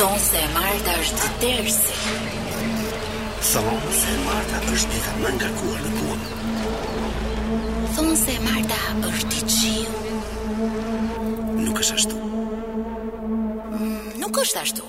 Thonë se e marta është tërsi. Thonë se e marta është dita më e ngarkuar në punë. Thonë se e marta është diçi. Nuk është ashtu. Mm, nuk është ashtu.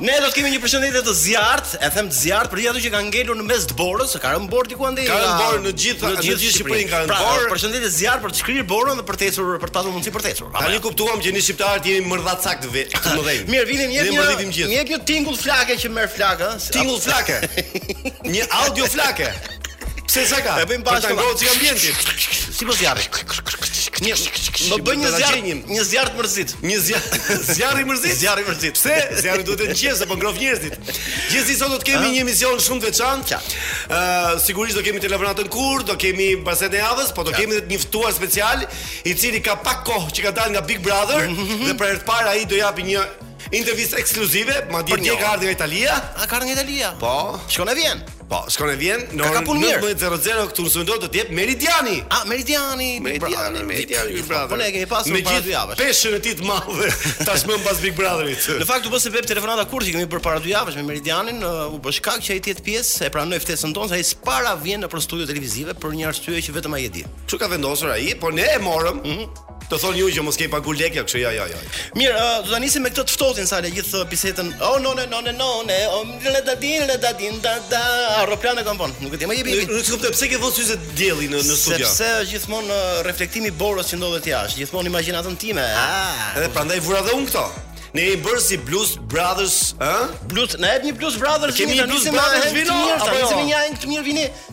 Ne do të kemi një përshëndetje të zjarrtë, e them të zjarrtë për gjithë ata që kanë ngelur në mes të borës, se ka rënë borë diku andej. Ka rënë borë në gjithë në gjithë Shqipërinë ka rënë pra, borë. Pra, përshëndetje të zjarrtë për të shkrirë borën dhe për të ecur për të pasur mundësi për të ecur. Tani jo? kuptuam që ne shqiptarët jemi mërdhacakë të vetë, të mëdhenj. Mirë, vini një një mërdhitim gjithë. Një kjo tingull flake që merr flakë, ëh. Tingull flake. Një audio flake. Pse sa ka? E bëjmë bash të ngrohtë si ambienti. Si po zjarri? Një më bën një zjarr, një zjarr të mërzit. Një zjarr, zjarri i mërzit, zjarri i mërzit. Pse? Zjarri duhet të qesë apo ngroh njerëzit. Gjithsesi sot do të kemi një emision shumë të veçantë. Ë sigurisht do kemi telefonatën kurth, do kemi basten e javës, po do kemi edhe një ftuar special i cili ka pak kohë që ka dalë nga Big Brother dhe për herë të parë ai do japi një intervistë ekskluzive, madje dje ka ardhur nga Italia. A ka ardhur nga Italia? Po. Shkon e vjen. Po, shkon e vjen në orën 19:00 këtu në studio do të jetë Meridiani. Ah, Meridiani, Meridiani, Meridiani Big Brother. Po ne kemi pasur para dy javësh. Me peshën e tij të madhe, tashmë pas Big Brotherit. Në fakt u bë sebep telefonata kurth që kemi bërë para dy javësh me Meridianin, u bë shkak që ai të jetë pjesë, e pranoi ftesën tonë se ai s'para vjen nëpër studio televizive për një arsye që vetëm ai e di. Kështu ka vendosur ai, po ne e morëm. Mhm. Të thonë ju që mos ke pagu lekë, kështu ja ja ja. Mirë, uh, do ta nisim me këtë të ftohtin sa le gjithë bisedën. O oh, no no no no no ne, o le ta din, le ta din, da da. Aeroplane kanë bo. Nuk e di më jepi. Nuk e kuptoj pse ke vënë syze dielli në në studio. Sepse është gjithmonë reflektimi i borës që ndodhet jashtë, gjithmonë imagjinatën time. Ah, edhe prandaj vura dhe un këto. Jemi bërë si Blues Brothers, ë? Blues, na jep një Blues Brothers. Kemi një Blues Brothers vino, apo jo? Kemi një këngë të mirë vini.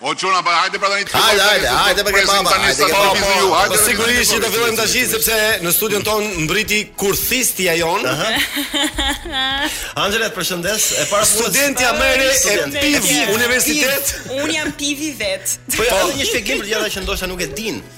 O çuna pa hajde pra tani të Hajde, hajde, hajde për kebab. Hajde sa të vizi ju. Hajde. Po sigurisht që do fillojmë tashi sepse në studion tonë mbërriti kurthistja jonë. Anxhela, përshëndes. E para studentja më e re e PIV universitet. Unë jam PIV vet. Po ja po. një shpjegim për gjëra që ndoshta nuk e dinë.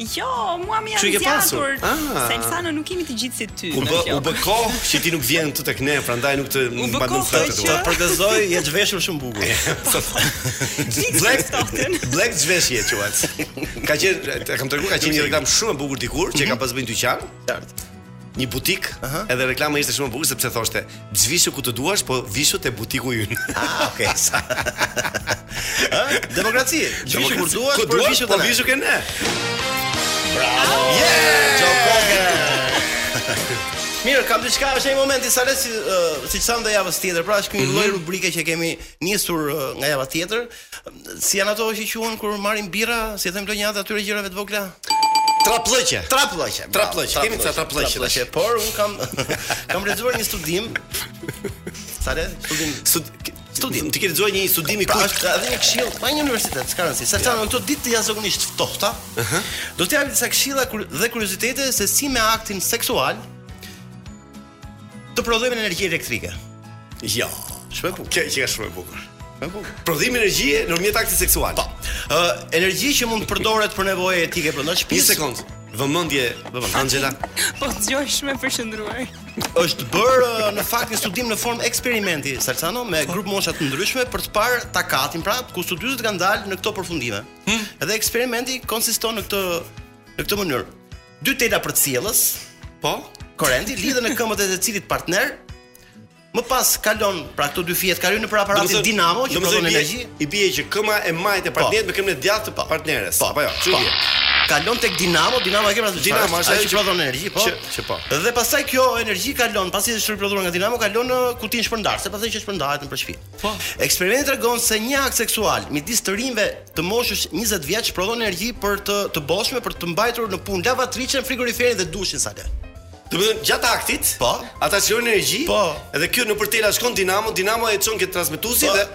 Jo, mua më janë zgjatur. Ah. Selfano nuk jemi të gjithë si ty. U bë u bë kohë që ti nuk vjen këtu tek ne, prandaj nuk të mbaj më fjalë. Të përgëzoj, je veshur shumë bukur. Black Stockton. Black zhveshje quhet. Ka qenë, e kam treguar, ka qenë një reklamë shumë e bukur dikur që ka pas bë një dyqan. Qartë. një butik, uh -huh. edhe reklama ishte shumë e bukur sepse thoshte, "Zhvishu ku të duash, po vishu te butiku ynë." Ah, okay. Demokraci. Zhvishu kur duash, po vishu te po vishu ke ne. Bravo. Yeah! Jo Mirë, kam diçka, është një moment i Sales si uh, siç thamë javës tjetër. Pra është një mm -hmm. lloj rubrike që kemi nisur uh, nga java tjetër. Si janë ato që quhen kur marrin birra, si thënë plonjat atyre gjërave të vogla? Trapllëqe. Trapllëqe. Trapllëqe. Kemi ca trapllëqe. Por unë kam kam lexuar një studim. Sale? Studim. Stud studim. Ti ke lexuar një studim i kush? Është edhe një këshill, pa një universitet, s'ka rëndësi. Siç janë këto ditët jashtëzakonisht ftohta. Ëh. Do të japim disa këshilla dhe kuriozitete se si me aktin seksual Të prodhojmë energji elektrike. Jo. Shumë e bukur. Kjo qenka shumë e bukur. Shumë e bukur. Prodhimi energjie nëpërmjet aktit seksual. Po. Ë, energji që mund të përdoret për nevoja jetike brenda shtëpisë. Një sekond. Vëmendje, vëmendje. Angela. Po dëgjoj shumë e përqendruar. Është bërë në fakt një studim në formë eksperimenti Salsano me po. grupmosha të ndryshme për të parë takatin prap ku studiuesit kanë dalë në këto përfundime. Hmm. Dhe eksperimenti konsiston në këtë në këtë mënyrë. Dy tela përcjellës, po, korenti lidhen në këmbët e secilit partner Më pas kalon, pra këto dy fijet kalojnë nëpër aparatin Domethënë- dinamo që domethënë prodhon i bie- energji. Po. I bie që këmba e majtë e partnerit me këmbën e djathtë të partneres. Po, apo jo? Kështu po. bie. Kalon tek dinamo, dinamo e ke pra Dinamo është ajo që prodhon energji, po. Që, që po. Dhe pastaj kjo energji kalon, pasi është riprodhuar nga dinamo, kalon në kutinë shpërndarëse, pastaj që shpërndahet nëpër shtëpi. Eksperimenti tregon se një akt seksual midis të rinjve të moshës njëzet vjeç prodhon energji të bollshme për të mbajtur në punë lavatriçen, frigoriferin dhe dushin Sale. Do të thotë gjatë aktit, po, ata çojnë energji, po, edhe kjo nëpër tela shkon dinamo, dinamo e çon te transmetuesi po. dhe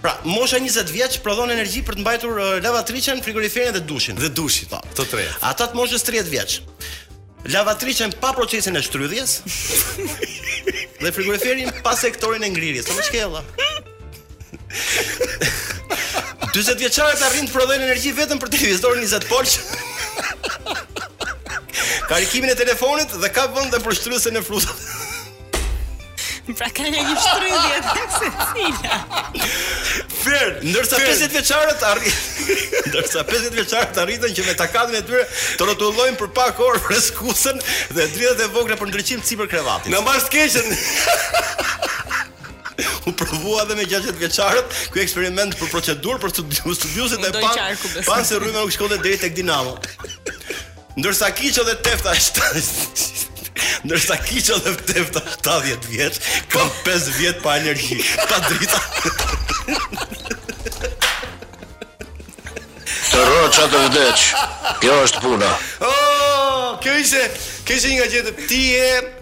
Pra, mosha 20 vjeç prodhon energji për të mbajtur lavatriçen, frigoriferin dhe dushin. Dhe dushin, po, të tre. Ata të moshës 30 vjeç. Lavatriçen pa procesin e shtrydhjes. dhe frigoriferin pa sektorin e ngrirjes. Të më shkella. 40 vjeçarët arrin të prodhojnë energji vetëm për televizorin 20 polsh. Karikimin e telefonit dhe ka vend dhe për shtrydhësen e frutave. Pra ka një një shtrydhje te secila. Fer, ndërsa 50 vjeçarët arri ndërsa 50 vjeçarët arritën që me takatin e tyre të rrotullojnë për pak orë freskuesen dhe dritat e vogla për ndriçim sipër krevatit. Na marrsh të keqen. u provua edhe me 60 vjeçarët, ky eksperiment për procedurë por studiuesit e pa. Panë se rryma nuk shkonte deri tek Dinamo. Ndërsa Kiço dhe Tefta Ndërsa Kiço dhe Tefta 70 vjeç ka 5 vjet pa energji. Pa drita. Të rroç a të vdeç. Kjo është puna. Oh, kjo ishte, kjo ishte një nga gjetë ti e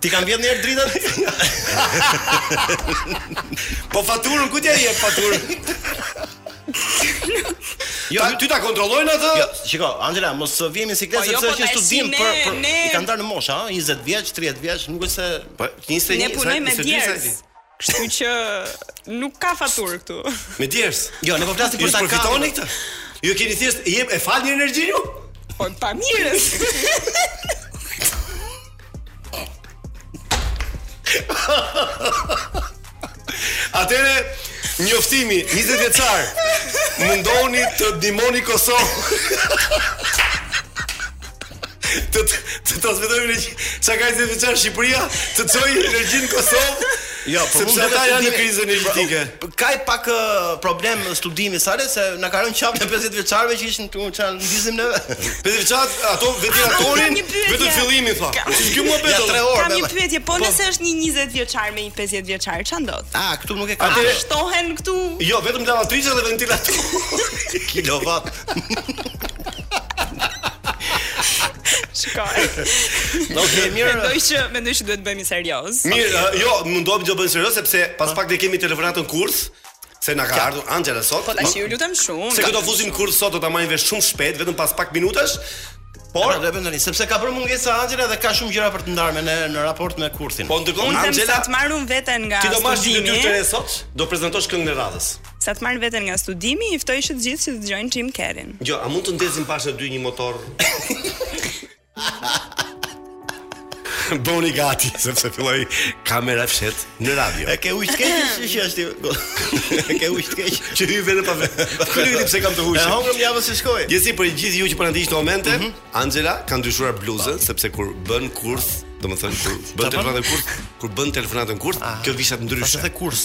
Ti kam vjedh një herë dritat? po faturën, ku t'ia gjej faturën? Jo, ty ta kontrollojnë atë? Jo, shiko, Angela, mos më vër në siklet po, jo, sepse po është një studim për për i kanë ndarë në mosha, ha, 20 vjeç, 30 vjeç, nuk është se po 20 Ne punojmë me djersë. Kështu që nuk ka faturë këtu. Me djersë. Jo, ne po flasim për ta fitoni këtë. Ju keni thjesht e jep e falni energjinë ju? Po pa mirë. Atëherë njoftimi 20 vjeçar mundoni të ndihmoni Kosovën. Të të të transmetojmë ne çka ka 20 vjeçar Shqipëria, të çoj energjinë në Kosovë. Jo, po sepse ata janë në krizë energjetike. Po, ka i pak uh, problem studimi Salsano se na ka rënë qafë ne 50 vjeçarëve që ishin këtu ça ndezim ne. 50 vjeçarët ato ventilatorin, vetëm fillimi tha. Ky mua bëhet. Kam një pyetje, po, po nëse është një 20 vjeçar me një 50 vjeçar, ça ndodh? A, këtu nuk e ka. Ato shtohen këtu. Jo, vetëm lavatriçe dhe ventilator. Kilovat. Shkoj. Do të mirë. Mendoj që mendoj që duhet të bëhemi serioz. Mirë, jo, mundohem të bëhem serioz sepse pas pak ne kemi telefonatën kurs. Se na ka ardhur Angela sot. Po tash ju lutem shumë. Se kë do fusim kurs sot do ta marrim vesh shumë shpejt, vetëm pas pak minutash. Por do vendoni sepse ka bërë mungesa Angela dhe ka shumë gjëra për të ndarë me ne, në raport me kursin. Po ndërkohë Angela, unë të marr unë veten nga. Ti do marrësh një dy tre sot, do prezantosh këngën e radhës. Sa të marrë veten nga studimi, i ftoj që të gjithë që të dëgjojnë Jim Carrey-n. Gjo, a mund të ndezim pas e dy një motor? Bëuni gati sepse filloi kamera e fshehtë në radio. E ke ujë të keq që është. E ke ujë të keq që hyj vetëm pa vetë. Kur i pse kam të huaj. E hongëm javën që shkoi. Gjithsesi për gjithë ju që po na ndiqni në momente, mhm. Angela ka ndryshuar bluzën po. sepse kur bën kurs, domethënë kur bën telefonatën kurs, kur bën telefonatën kurs, kjo vishet ndryshe. Është kurs.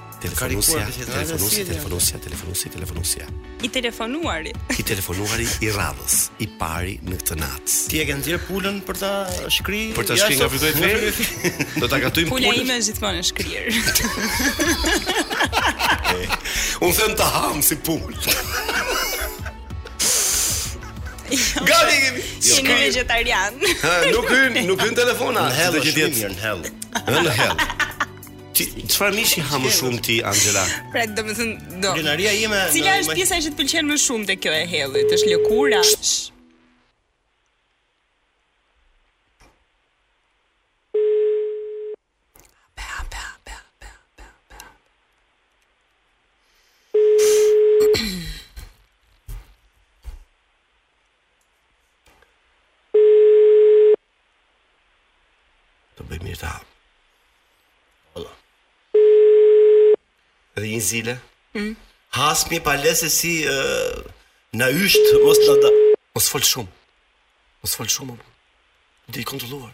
Telefonusja, telefonusja, telefonusja, telefonusja, telefonusja. I telefonuari. I telefonuari i radhës, i pari në këtë natë. Ti e ke nxjerr pulën për ta shkri? Për ta shkri nga frigoriferi? Do ta gatoj pulën. Pula ime është gjithmonë e shkrirë. Unë them ta ham si pulë. Gati kemi. Jo, jemi vegetarian. Nuk hyn, nuk hyn telefona. Në hell, në hell. Në hell. Ti çfarë mishi ha më shumë ti Anxhela? Pra do të thënë do. Kulinaria ime. Cila është pjesa që të pëlqen më shumë te kjo e hellit? Është lëkura. Të bëj mirë të hapë. Ola. Edhe një zile. Mm. Hasmi pa lese si uh, na ysht, mos na da. Mos fol shumë. Mos fol shumë. Dhe e kontrolluar.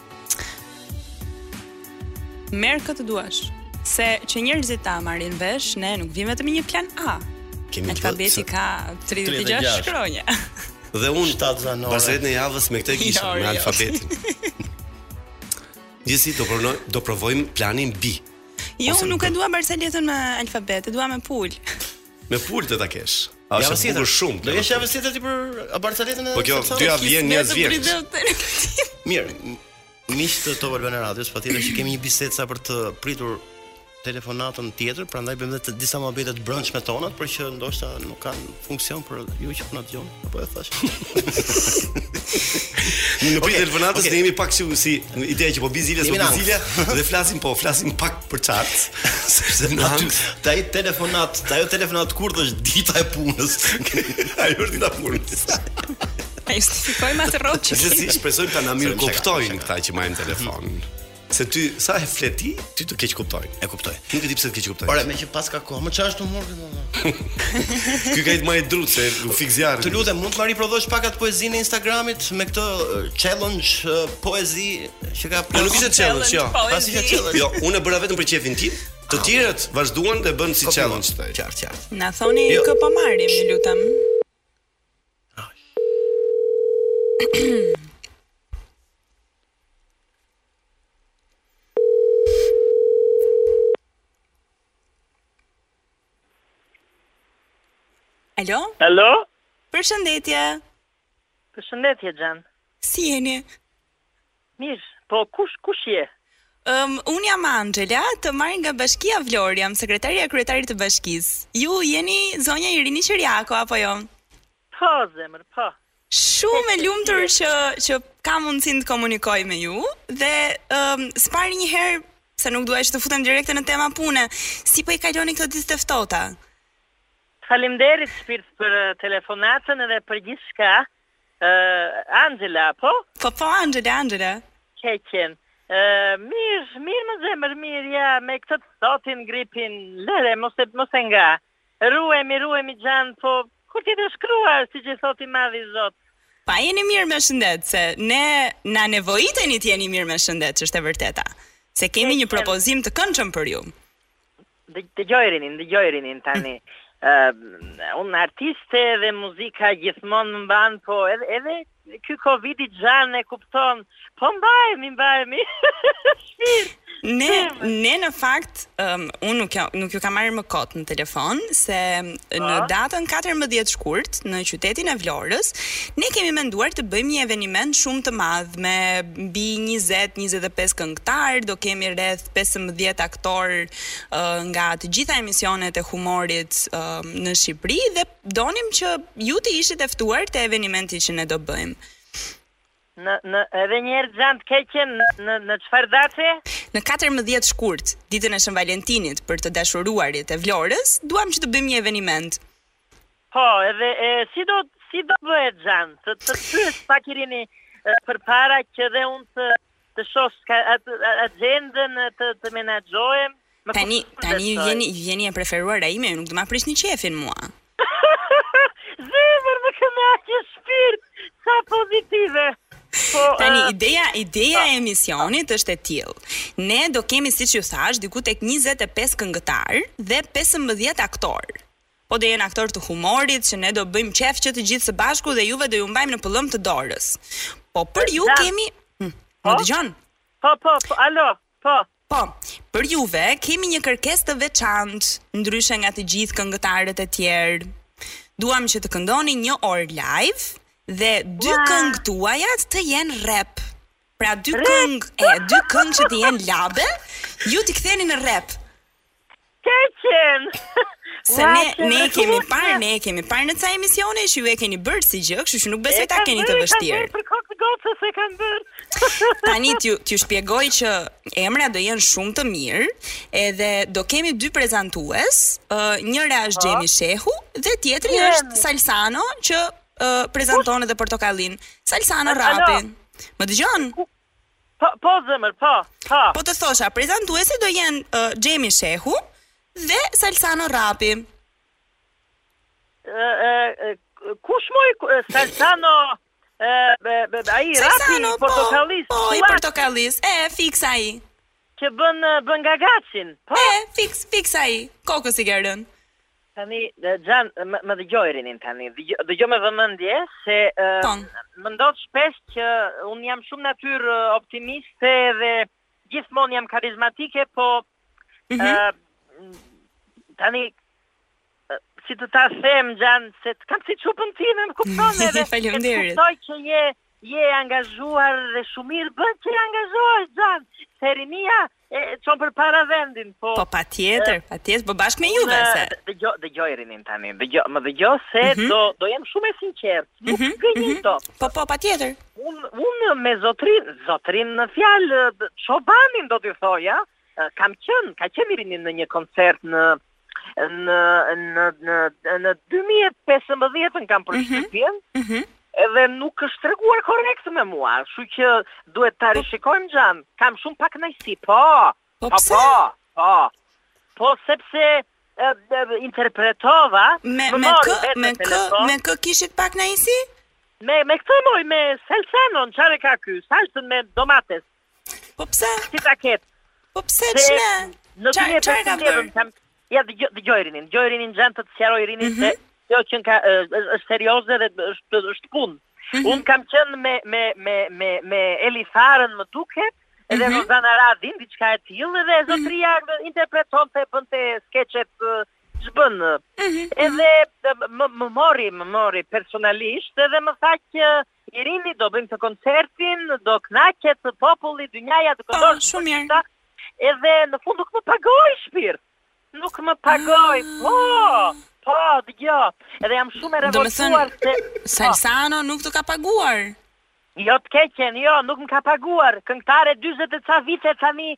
Merr kë të duash, se që njerëzit ta marrin vesh, ne nuk vijmë vetëm me një plan A. Kemi. Alfabeti ka 36 shkronja. Dhe unë, basarit në javës me këtë gjithë, jo, me jo. alfabetin. Gjithsesi do provoj do provojmë planin B. Jo, unë nuk e dua barcoletën me alfabet, e dua me pulë. Me pulë të ta kesh. A është e bukur shumë. Do jesh javës tjetër ti për barcoletën e Po kjo dy javë vjen një zvjet. Mirë. Miq të Top Albana Radios, patjetër që kemi një bisedë sa për të pritur telefonatën tjetër, prandaj bëjmë edhe disa muhabete të brendshme tonat, por që ndoshta nuk kanë funksion për ju që po na dëgjoni. Po e thashë. Në okay. pritje telefonatës okay. ne jemi pak si si ideja që po bie zilja, po bie zilja dhe flasim po, flasim pak për çat. Sepse në aty ta ai telefonat, ta ajo telefonat kur është dita e punës. Ajo është dita e punës. E justifikojmë rrogën. Gjithsesi shpresoj të na mirëkuptojnë këta që marrim telefon. Se ty sa e flet ti, ti të keqkuptoj. E kuptoj. Nuk e di pse të keqkuptoj. Ore, meqë paska kohë, më çfarë është humor ti më? Ky ka itë më i drut se u fik zjarri. Të lutem, mund të ma riprodhosh pak atë poezinë e Instagramit me këtë uh, challenge uh, poezi që ka Po nuk ishte challenge, jo. Pasi ka challenge. Jo, unë e bëra vetëm për qejfin tim. Të ah, tjerët vazhduan dhe e bënë si challenge. Qartë, qartë. Na thoni jo. kë po marrim, ju lutem. Alo? Alo? Përshëndetje. Përshëndetje, Xhen. Si jeni? Mirë, po kush, kush je? Ëm, unë jam Anxhela, të marr nga Bashkia Vlorë, jam sekretarja e kryetarit të bashkisë. Ju jeni zonja Irini Qirjako, apo jo? Po, zemër, po. Shumë e lumtur që që kam mundësinë të komunikoj me ju dhe ëm së pari një herë se nuk dua që të futem direkte në tema pune. Si po i kaloni këto ditë të ftohta? Faleminderit shpirt për telefonatën edhe për gjithçka. Ëëëë Anxhela po? Po po Anxhela Anxhela. Keqen. Ëëëë mirë mirë moj zemër mirë ja me këtë totin gripin lëre mos e mos e nga. Ruhemi ruhemi xhan po kur të jetë shkruar siç e thotë i madhi Zot. Pa jeni mirë me shëndet se ne na nevojiteni të jeni mirë me shëndet ç'është e vërteta. Se kemi një propozim të këndshëm për ju. Dëgjo Irini, dëgjo Irini tani. Uh, unë artiste dhe muzika gjithmonë më mban, po edhe, edhe ky Covidi xhan e kupton. Po mbajemi, mbajemi. Shpirt. Ne ne në fakt um, unë nuk jam nuk ju kam marrë më kot në telefon se um, po. në datën 14 shkurt në qytetin e Vlorës ne kemi menduar të bëjmë një eveniment shumë të madh me mbi 20 25 këngëtarë, do kemi rreth 15 aktorë uh, nga të gjitha emisionet e humorit uh, në Shqipëri dhe donim që ju të ishit e ftuar te evenimenti që ne do bëjmë. Në në edhe një herë xhan të keqen në në çfarë date? Në 14 shkurt, ditën e Shën Valentinit për të dashuruarit e Vlorës, duam që të bëjmë një eveniment. Po, edhe e, si do si do bëhet xhan? Të të pyes pak Irini përpara që dhe unë të të shoh çika atë axhendën të të menaxhohem. Më Tani, kupton, tani ju besoj. jeni, ju jeni e preferuara ime, ju nuk do ma prishni qefin mua. Zemër më kënaqe shpirt, sa pozitive. Po, Tani ë, ideja ideja e emisionit është e tillë. Ne do kemi siç ju thashë diku tek 25 këngëtarë dhe 15 aktorë. Po do jenë aktorë të humorit që ne do bëjmë qef që të gjithë së bashku dhe juve do ju mbajmë në pëllëmbë të dorës. Po për ju kemi hm, Më po? dëgjon? Po, po, po, alo, po. Po, për juve kemi një kërkesë të veçantë, ndryshe nga të gjithë këngëtarët e tjerë. Duam që të këndoni një orë live dhe dy Ua. këngë tuaja të jenë rap. Pra dy këngë, e dy këngë që të jenë labe, ju t'i ktheni në rap. Keqen. Se ne ne e kemi parë, ne e kemi parë në ca emisione që ju e keni bërë si gjë, kështu që nuk besoj ta keni të vështirë. Për kokë gocë se kanë bërë. Tani t'ju shpjegoj që emra do jenë shumë të mirë, edhe do kemi dy prezantues, uh, njëra është Xhemi po. Shehu dhe tjetri yeah. është Salsano që uh, prezanton edhe Portokallinë. Salsano Rrapi. Më dëgjon? Po, po zemër, po, po. Po të thosha, prezantuesit do jenë uh, Xhemi Shehu dhe Salsano Rrapi. Ë ë kush moj Salsano ë ai Rrapi i Portokallisë. Po, i Portokallisë. E fiks ai. Që bën bën gagacin. Po. E fiks fiks ai. Kokës i ke rënë. Tani Xhan më dëgjo Irinin tani dëgjo me vëmendje se më ndodh shpesh që un jam shumë natyrë optimiste dhe gjithmonë jam karizmatike po tani si të ta them Xhan se të kam si çupën time më kupton edhe e kuptoj që je Je e angazhuar dhe shumë mirë bën që je angazhuar Xhan, se rinia e çon përpara vendin, po. Po patjetër, patjetër, po bashkë me juve se. Unë dëgjo, dëgjo Irinin tani, dëgjo, më dëgjo se mm -hmm. do do jem shumë e sinqertë. Nuk mm -hmm. gënjej mm -hmm. dot. Po po patjetër. Unë unë me zotrin, zotrin në fjalë çobanin do t'i thoja, Kam qenë, ka qenë Irini në një koncert në në në në në 2015-ën kam mhm, përshtypjen. Mm -hmm. Edhe nuk është treguar korrekt me mua, kështu që duhet ta po- rishikojmë Xhan. Kam shumë pakënaqësi, po. Po, po, po. Po, po sepse interpretova me me kë me kë me kë kishit pakënaqësi? Me me këtë moj me Salsanon, çfarë e ka ky? Salsën me domate. Po pse? Si ta ket? Po pse ç'na? Në 2015 kam ja dëgjo dëgjo Irinin, dëgjo Irinin Xhan të të sqaroj Irini mm -hmm. se kjo që ka është serioze dhe është është punë. Mm -hmm. Un kam qen me me me me me Elifarën më duket edhe mm -hmm. Rozana Radin diçka e tillë dhe mhm. zotria mm -hmm. interpretonte bënte skeçet ç'bën. Mm -hmm. Edhe më më mori, më mori personalisht edhe më tha që Irini do bëjmë këtë koncertin, do knaqet populli, dynjaja ti këndon shumë mirë. Edhe në fund nuk më pagoi shpirt. Nuk më pagoi. Ah. Po. Po, dëgjo. Edhe jam shumë e revoltuar se po. Salsano nuk të ka paguar. Jo të keqen, jo, nuk më ka paguar. Këngëtare 40 e ca vite tani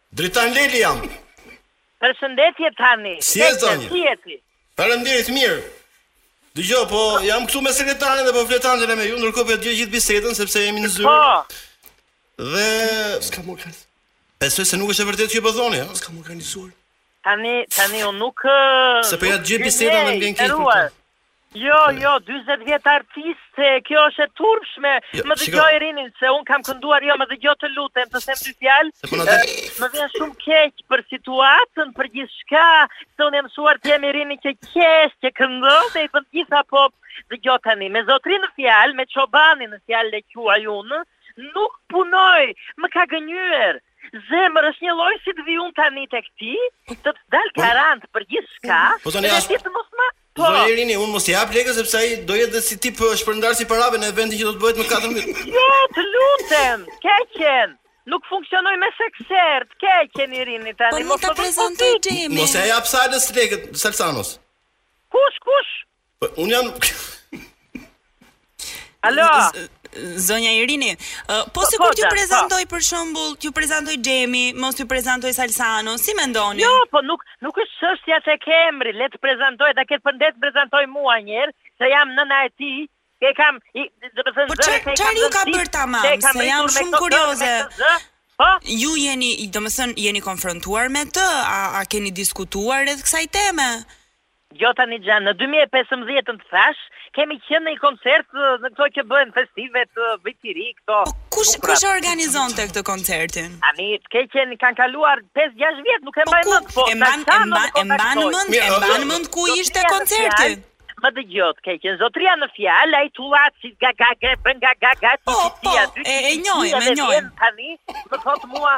Dritan Leli jam. Përshëndetje Tani. Si je zonjë? Si je ti? Faleminderit mirë. Dëgjo, po jam këtu me sekretaren dhe po flet Anxhela me ju, ndërkohë po e dëgjoj gjithë bisedën sepse jemi në zyrë. Po. Dhe s'kam organizuar. Besoj se nuk është e vërtetë që po thoni, ha? S'kam organizuar. Tani, tani unë nuk Se po ja dëgjoj bisedën dhe më vjen keq. Jo, jo, 40 vjet artiste, kjo është e turpshme. Jo, më dëgjo Irinin se un kam kënduar, jo, më dëgjo të lutem, të them dy fjalë. Po më vjen shumë keq për situatën, për gjithçka, se un jam mësuar të jem Irini që qesh, që këndon dhe i bën gjitha po dëgjo tani. Me zotrin në fjalë, me çobanin në fjalë le quaj unë, Nuk punoj, më ka gënjyer. Zemër është njëlloj si të vi un tani tek ti, të të dal po- garant për gjithçka. Po tani as ti të mos më Po. Zonja Irini, unë mos i jap lekë sepse ai do jetë si tip uh, shpërndarës i parave në eventin që do të bëhet më 14. Jo, të lutem, të keqen. Nuk funksionoj me sekser, të keqen Irini tani. Po mos të prezantoj Xhemi. Mos e jap Salës lekët, Salsanos. Kush, kush? Po un jam Alo. Zonja Irini, uh, po, po sikur po, t'ju po. prezantoj për shembull, t'ju prezantoj Xhemi, mos t'ju prezantoj Salsano, si mendoni? Jo, po nuk nuk është çështja tek emri, le të prezantoj, ta ketë përndet prezantoj mua një herë, se jam nëna e tij, e kam, i, do të thënë, po çfarë, çfarë ju ka bërë tamam, se jam shumë kurioze. Po? Ju jeni, domethënë, jeni konfrontuar me të, a a keni diskutuar rreth kësaj teme? Dëgjo tani xhan, në dy mijë e pesëmbëdhjetë të thash, kemi qenë në një koncert në këto që bëhen festive, Viti i Ri, këto. Po kush kush e organizonte këtë koncertin? Tani, të keqen kanë kaluar 5-6 vjet, nuk e po mbaj mend. Po e mban e mban e mban mend, e mban mend ku ishte koncerti? Më dëgjo, të keqen, zotria në fjalë, ai thua si ga ga ga bën ga ga ga ti ti aty. Po, po, e njohim, e njohim. Tani, më thot mua,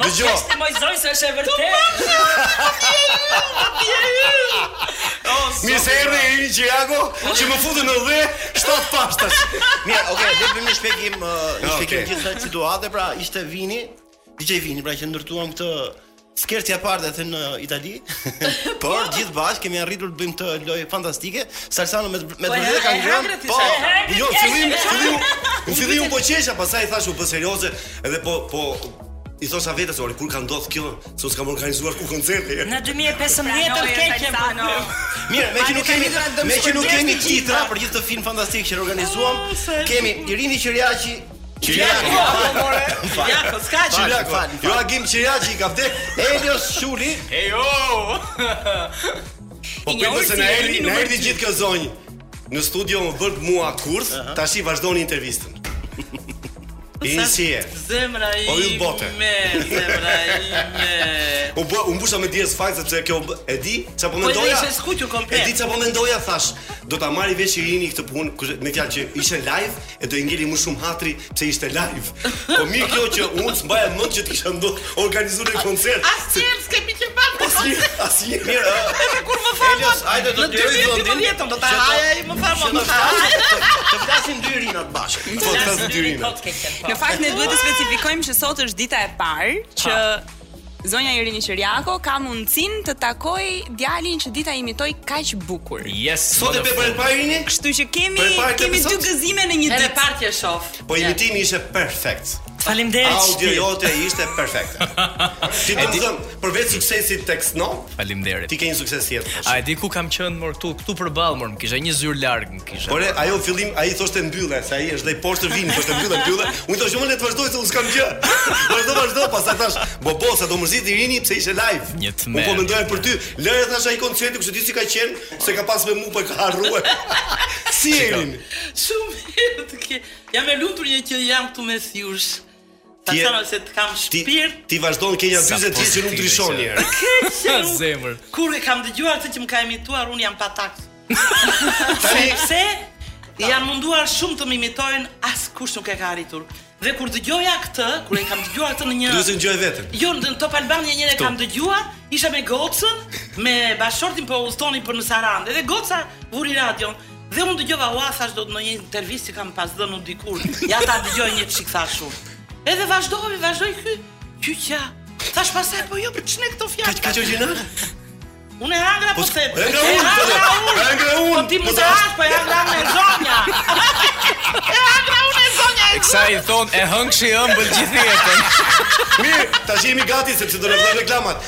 Mos Dëgjo. flet ti moj zonjë se është e vërtetë. O Mirë se zot. erdhe Irin Qirjako, që më fute në dhe 7 pash tash. Mirë, okay, le të bëjmë një shpjegim, ë, një Jo, shpjegim okay. të gjithë kësaj situate, pra ishte Vini, DJ Vini, pra që ndërtuam këtë Skeçi e parë dhe në Itali. Por gjithë bashkë kemi arritur të bëjmë këtë lojë fantastike. Salsano me mend e ka ngrënë. Po. Jo, fillim, fillim. Në fillim po qesha, pastaj i thashë u bë serioze edhe po po i thosha vetes ore kur ka ndodhur kjo, se s'kam organizuar ku koncerti. Në 2015 të keqe po. Mirë, me që nuk kemi me që nuk kemi titra për gjithë këtë film fantastik që organizuam, oh, kemi Irini Qirjaqi, Qirjako, Qirjako, s'ka Qirjaqi, fali. Jo Agim Qirjaqi ka vdek. Elios Shuli. Ejo. Po pritet se na erdhi, na erdhi gjithë kjo zonjë. Në studio më bëtë mua kurth, tash i vazhdoni intervistën. Irini si je. Zemra i. O yll bote. Zemra ime. U bë, u mbusha me djersë fakt sepse kjo e di, çfarë po, po mendoja. Po ishe skuqur komplet. E di çfarë po mendoja thash. Do ta marri vesh Irini këtë punë, kush me fjalë që ishe live, E do i ngeli më shumë hatri pse ishte live. Po mirë kjo që unë s'mbaja mend që të kisha ndonjë organizuar një koncert. Asnjëherë s'kemi që bën po si asnjë mirë. Edhe kur më tha Elios, hajde do të jemi në një jetë do ta haja ai më tha më tha. Të flasim dy Irinat bashkë. Po të flasim dy Irina. Po. Në fakt ne duhet të specifikojmë që sot është dita e parë që Zonja Irini Qirjako ka mundësinë të takoj djalin që dita imitoj kaq bukur. Yes. Sot e bëj për Irini? Kështu që kemi kemi dy gëzime në një ditë. Edhe parë ti e shoh. Po imitimi ishte perfekt. Faleminderit. Audio jote ishte perfekte. Të do të them, përveç suksesit tek Snow, faleminderit. Ti ke një sukses tjetër. A e di ku kam qenë më këtu, këtu përballë më, kisha një zyrë larg Kisha. Ore, ajo në fillim ai thoshte mbyllë, se ai është dhe i poshtër vini, thoshte mbyllë, mbyllë. Unë thashë unë le të vazhdoj se unë s'kam gjë. Vazhdo, vazhdo, pastaj thashë, bo bo, sa do mërzitet Irini pse ishte live. Një tmerr. Unë po mendoja për ty. Lëre thashë ai koncerti, kush e di si ka qenë, se ka pas me mua po e ka harruar. Si je Irini? Shumë mirë të ke. Jam e lumtur që jam këtu mes jush. Ta Ti je- thonë se të kam Ti shpirt. ti vazhdon ke nja Sa 40 vjet që nuk pozitive ndryshon që. një herë. Keqen. Zemër. Kur e kam dëgjuar këtë që më ka imituar, unë jam pataks. Sepse janë munduar shumë të më imitojnë, askush nuk e ka arritur. Dhe kur dëgjoja këtë, kur e kam dëgjuar këtë në një Duhet të dëgjoj veten. Jo, në Top Albania një herë e kam dëgjuar, isha me gocën, me bashkëshortin po udhëtonim për në Sarandë. Dhe goca vuri radion. Dhe unë dëgjova ua thashë do jetë ndonjë intervistë që kam pas dhënë dikur. Ja ta dëgjoj një çik thashë unë. Edhe vazhdoi, vazhdoi ky qyqja. Thashë pastaj po jo për çne këto fjalë. Ka qenë gjëra? Unë e hangra po, po se. E hëngra unë, po e hangra unë. Po ti mund ta hash, po e hangra unë e zonja. E hangra unë e zonja. E kësaj i thonë, e hëngshi ëmbël gjithë jetën. Mirë, tash jemi gati, sepse do vazhdojmë reklamat.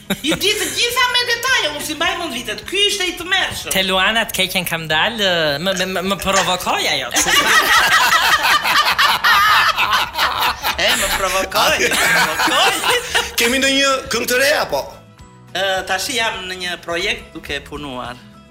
I di të gjitha me detaje, unë s'i mbaj mend vitet, ky ishte i tmerrshëm. Te Luana të keqen kam dal, më më më, më provokoi ajo. e më provokoi, më provokoi. Kemi ndonjë këngë të re apo? Ë tash jam në një projekt duke punuar.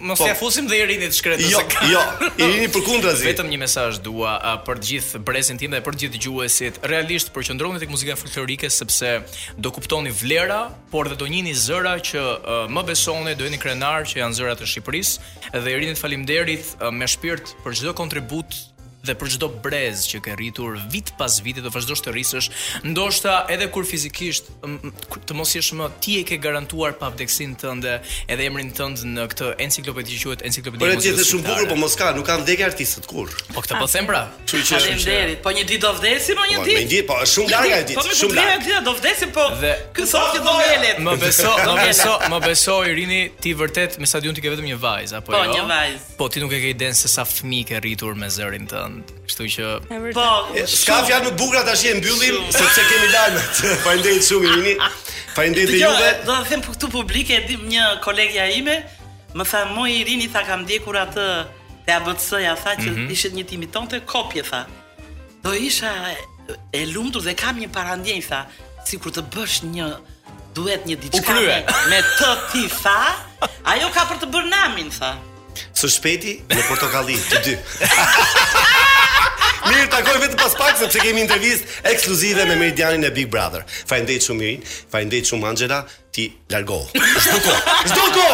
Mos po, t'ia fusim dhe Irinit të shkretë jo, s'e ka. Jo, Irini përkundrazi. Vetëm një mesazh dua uh, për të gjithë brezin tim dhe për të gjithë dëgjuesit. Realisht përqendroni tek muzika folklorike sepse do kuptoni vlera, por dhe do njihni zëra që uh, më besoni, do jeni krenar që janë zërat e Shqipërisë. Dhe Irinit faleminderit uh, me shpirt për çdo kontribut dhe për çdo brez që ke rritur vit pas viti do vazhdosh të rrisësh, ndoshta edhe kur fizikisht të mos jesh më ti e ke garantuar pavdekësinë tënde edhe emrin tënd në këtë enciklopedi që quhet enciklopedi e muzikës. Po shumë bukur, po mos ka, nuk kanë vdekje artistët kurrë. Po këtë po them pra. Kështu që faleminderit. Po një ditë do vdesim, po një po, ditë. Po një ditë, po shumë larg ajo ditë. Po shumë larg. Po një ditë do vdesim, po. Ky thotë që do ngelet. Më beso, më beso, më beso Irini, ti vërtet me stadium ti ke vetëm një vajzë apo po, jo? Po një vajzë. Po ti nuk e ke idenë se sa fëmijë ke rritur me zërin tënd. Kështu që po, s'ka fjalë më bukur tash e mbyllim sepse kemi lajmet. Faleminderit shumë Irini. Faleminderit juve. Do ta them këtu publikisht e di një kolegja ime, më tha moj Irini tha kam ndjekur atë te ABC-ja tha që mm -hmm. ishte një t'imitonte kopje tha. Do isha e lumtur dhe kam një parandjenjë tha, sikur të bësh një duet një diçka me, me të ti tha, ajo ka për të bërë namin tha. Së shpejti në portokalli të dy. Mirë, takohemi vetëm pas pak sepse kemi intervistë ekskluzive me Meridianin e Big Brother. Faleminderit shumë Mirin, faleminderit shumë Anxhela, Ti largohu. Zhduku. Zhduku.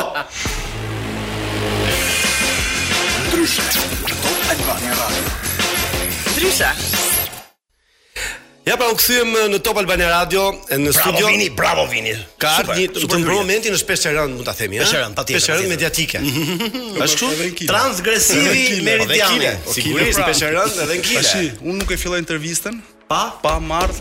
Ndryshe. Top Albania Radio. Ndryshe. Ja pra u kthyem në Top Albania Radio në studio. Bravo Vini, bravo Vini. Ka ardhur një super moment, një peshë e rëndë mund ta themi, ëh. Peshë e rëndë, patjetër. Peshë e rëndë mediatike. Ashtu transgresivi Meridian. Sigurisht peshë e rëndë edhe në kile. Tashi unë nuk e filloj intervistën pa pa marrë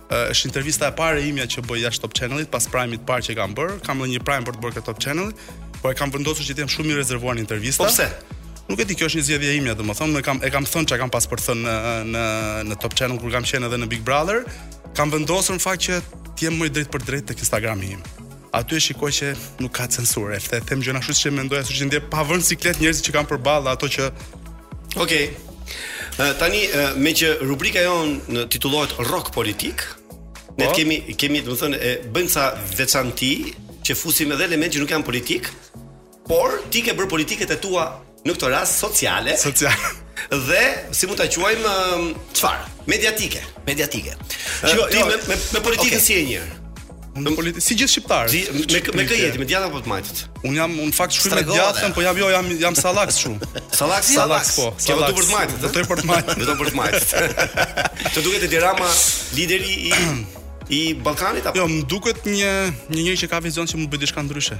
është intervista e parë e imja që bëj jashtë Top Channel-it, pas Prime-it të parë që kam bërë, kam dhe një Prime për të bërë te Top Channel, por e kam vendosur që të jem shumë i rezervuar në intervista. Po pse? Nuk e di, kjo është një zgjedhje e imja, domethënë, e kam e kam thënë ça kam pas për thënë në në në Top Channel kur kam qenë edhe në Big Brother, kam vendosur në fakt që të jem më i drejtpërdrejtë tek Instagrami im. Aty e shikoj që nuk ka censurë, edhe them gjëra ashtu siç e mendoj, ashtu siç e ndjej pa vënë në siklet njerëzit që kam përballë ato që Okej. Okay. Uh, tani uh, meqë rubrika jonë titullohet Rock Politik, ne po. kemi kemi domethënë e bëjmë ca veçanti që fusim edhe elementë që nuk janë politikë, Por ti ke bërë politikat e tua në këtë rast sociale. Sociale. Dhe si mund ta quajmë çfarë? Mediatike. Mediatike. Jo, jo, me, me, me politikën okay. si e njëherë. Në politikë, si gjithë shqiptarët. Si, me me kë je ti, me të djathtët apo të majtët? Unë jam në fakt shkruaj me të djathtën, po jam jo, jam jam sallak shumë. Sallak, sallak po. Ke votu për të majtët? Votu për të majtët, votu për të majtët. Të duket Edi Rama lideri i i Ballkanit apo? Jo, më duket një një njeri që ka vizion që mund të bëjë diçka ndryshe.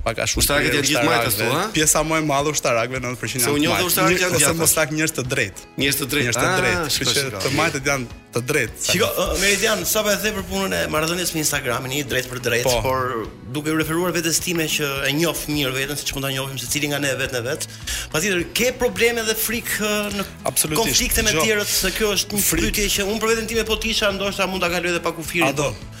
Pak a shumë ushtarakët janë gjithë majtas këtu, ha? Pjesa më e madhe e ushtarakëve 90% janë. Se unë ushtarakë janë gjithë. Ose mos tak njerëz të drejtë. Njerëz të drejtë, njerëz të ah, drejtë. Kështu që të majtët janë të drejtë. Shiko, Meridian, sapo e the për punën e marrëdhënies me Instagramin, i drejtpërdrejtë, po. por duke u referuar vetes sime që e njoh mirë veten, siç mund ta njohim secili nga ne veten e vet. Patjetër ke probleme dhe frikë në konflikte me të tjerët, se kjo është një pyetje që unë për veten time po të isha ndoshta mund ta kaloj edhe pak kufirin.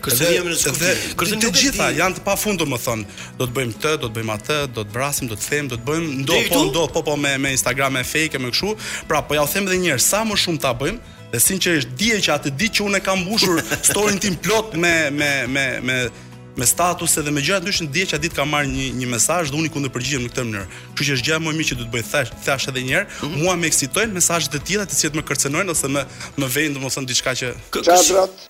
Kërcënimi në skuqje. Kërcënimet të gjitha janë të pafundur, më thonë, do të bëjmë këtë, do të bëjmë atë, do të vrasim, do të therim, do të bëjmë ndo po ndo po po me me Instagrame fake me kështu. Pra po jua them edhe një herë, sa më shumë ta bëjnë, dhe sinqerisht dije që atë ditë që unë kam mbushur storin tim plot me me me me me statuse dhe me gjëra ndryshme dije që atë ditë kam marrë një një mesazh dhe unë i kundërpërgjigjem në këtë mënyrë. Kështu që është gjëja më e mirë që do të bëj thashë, thashë edhe një herë, mm -hmm. mua më eksitojnë mesazhet e tilla të cilat më kërcënojnë ose më më vejnë domethënë diçka që Çadrat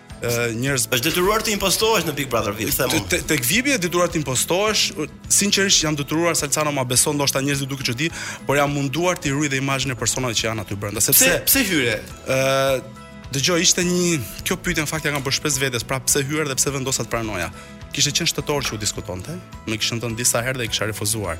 njerëz je i detyruar të impostohesh në Big Brother VIP them unë. Tek VIP-i je i detyruar të impostohesh, sinqerisht jam detyruar Salcano ma beson ndoshta njerëzve u duket çudi, por jam munduar të ruaj dhe imazhin e personave që janë aty brenda, sepse pse, pse hyre? Ë Dëgjo, ishte një kjo pyetje në fakt ia kam bërë shpesh vetes, pra pse hyra dhe pse vendosa të pranoja. Kishte qenë shtetor që u diskutonte, më kishin thënë disa herë dhe e kisha refuzuar.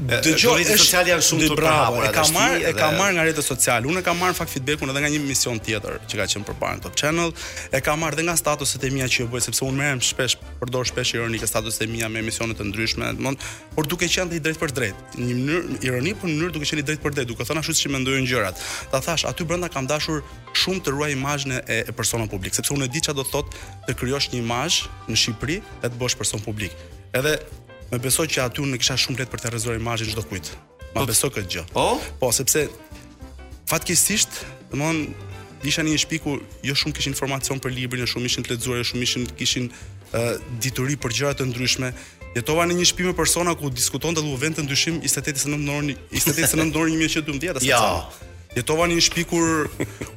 Dëgjo, rrjetet sociale janë shumë të përhapura. E kam marrë, e kam marrë nga rrjetet sociale. Unë e kam marrë në fakt feedbackun edhe nga një emision tjetër që ka qenë përpara në Top Channel. E kam marrë edhe nga statuset e mia që bëj sepse unë merrem shpesh, përdor shpesh ironi te statuset e mia me emisione të ndryshme, domthonë, por duke qenë i drejtpërdrejtë. Në një mënyrë ironi, por në mënyrë duke qenë i drejtpërdrejtë, duke thënë ashtu siç i mendoj unë gjërat. Ta thashë, aty brenda kam dashur shumë të ruaj imazhin e, e personave publikë, sepse unë e di çfarë do të thotë të krijosh një imazh në Shqipëri e të bëhesh person publik. Edhe Më beso që aty unë e kisha shumë të lehtë për të rrëzuar imazhin e çdokujt. Ma beso këtë gjë. Po? Po, sepse fatkeqësisht, domethënë isha në një shtëpi ku jo shumë kishin informacion për librin, jo shumë ishin të lexuar, jo shumë ishin kishin uh, dituri për gjëra të ndryshme. Jetova në një shtëpi me persona ku diskutonte dhe u vinte në dyshim 28 nëntor 28 nëntor 1912 as. Ja. Jetova në një shtëpi kur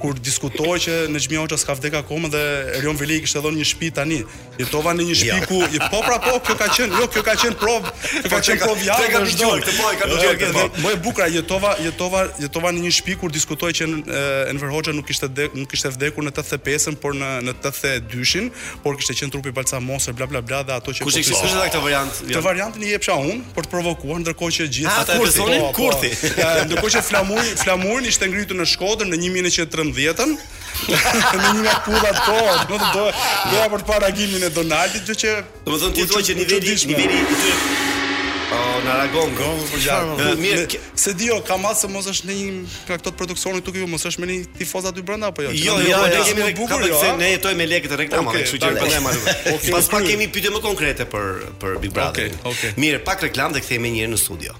kur diskutohej që Nexhmije Hoxha s'ka vdek akoma dhe Erion Veliaj i kishte dhënë një shtëpi tani. Jetova në një shtëpi ku po pra po kjo ka qenë, jo kjo ka qenë provë, kjo ka po, qenë provë jave. Ka dëgjuar, po e ka dëgjuar këtë. Po. Më e bukur jetova, jetova, jetova në një shtëpi kur diskutohej që Enver Hoxha nuk kishte dhe, nuk kishte vdekur në 85-ën, por në në 82-shin, por kishte qenë trupi i balsamosur bla bla bla dhe ato që kush po ishte edhe këtë variant. Këtë variantin e jepsha unë për të provokuar ndërkohë që të gjithë ata e besonin kurthi. Ndërkohë që flamuri, flamuri ishte ngritur në Shkodër në 1913-ën. Në një nga pullat po, do të do doja për të parë reagimin e Donaldit, gjë që Domethënë ti thua që niveli niveli i tyre Oh, na ragon gol për gjatë. Mirë, s'e di jo, ka mas se mos është në një nga këto produksione këtu këtu, mos është me një tifoz aty brenda apo jo? Jo, jo, ne kemi më bukur jo. Ne jetojmë me lekët e reklamave, kështu që po ndalemi aty. Pas pak kemi pyetje më konkrete për për Big Brother. Okej, okej. Mirë, pak reklamë dhe kthehemi një herë në studio.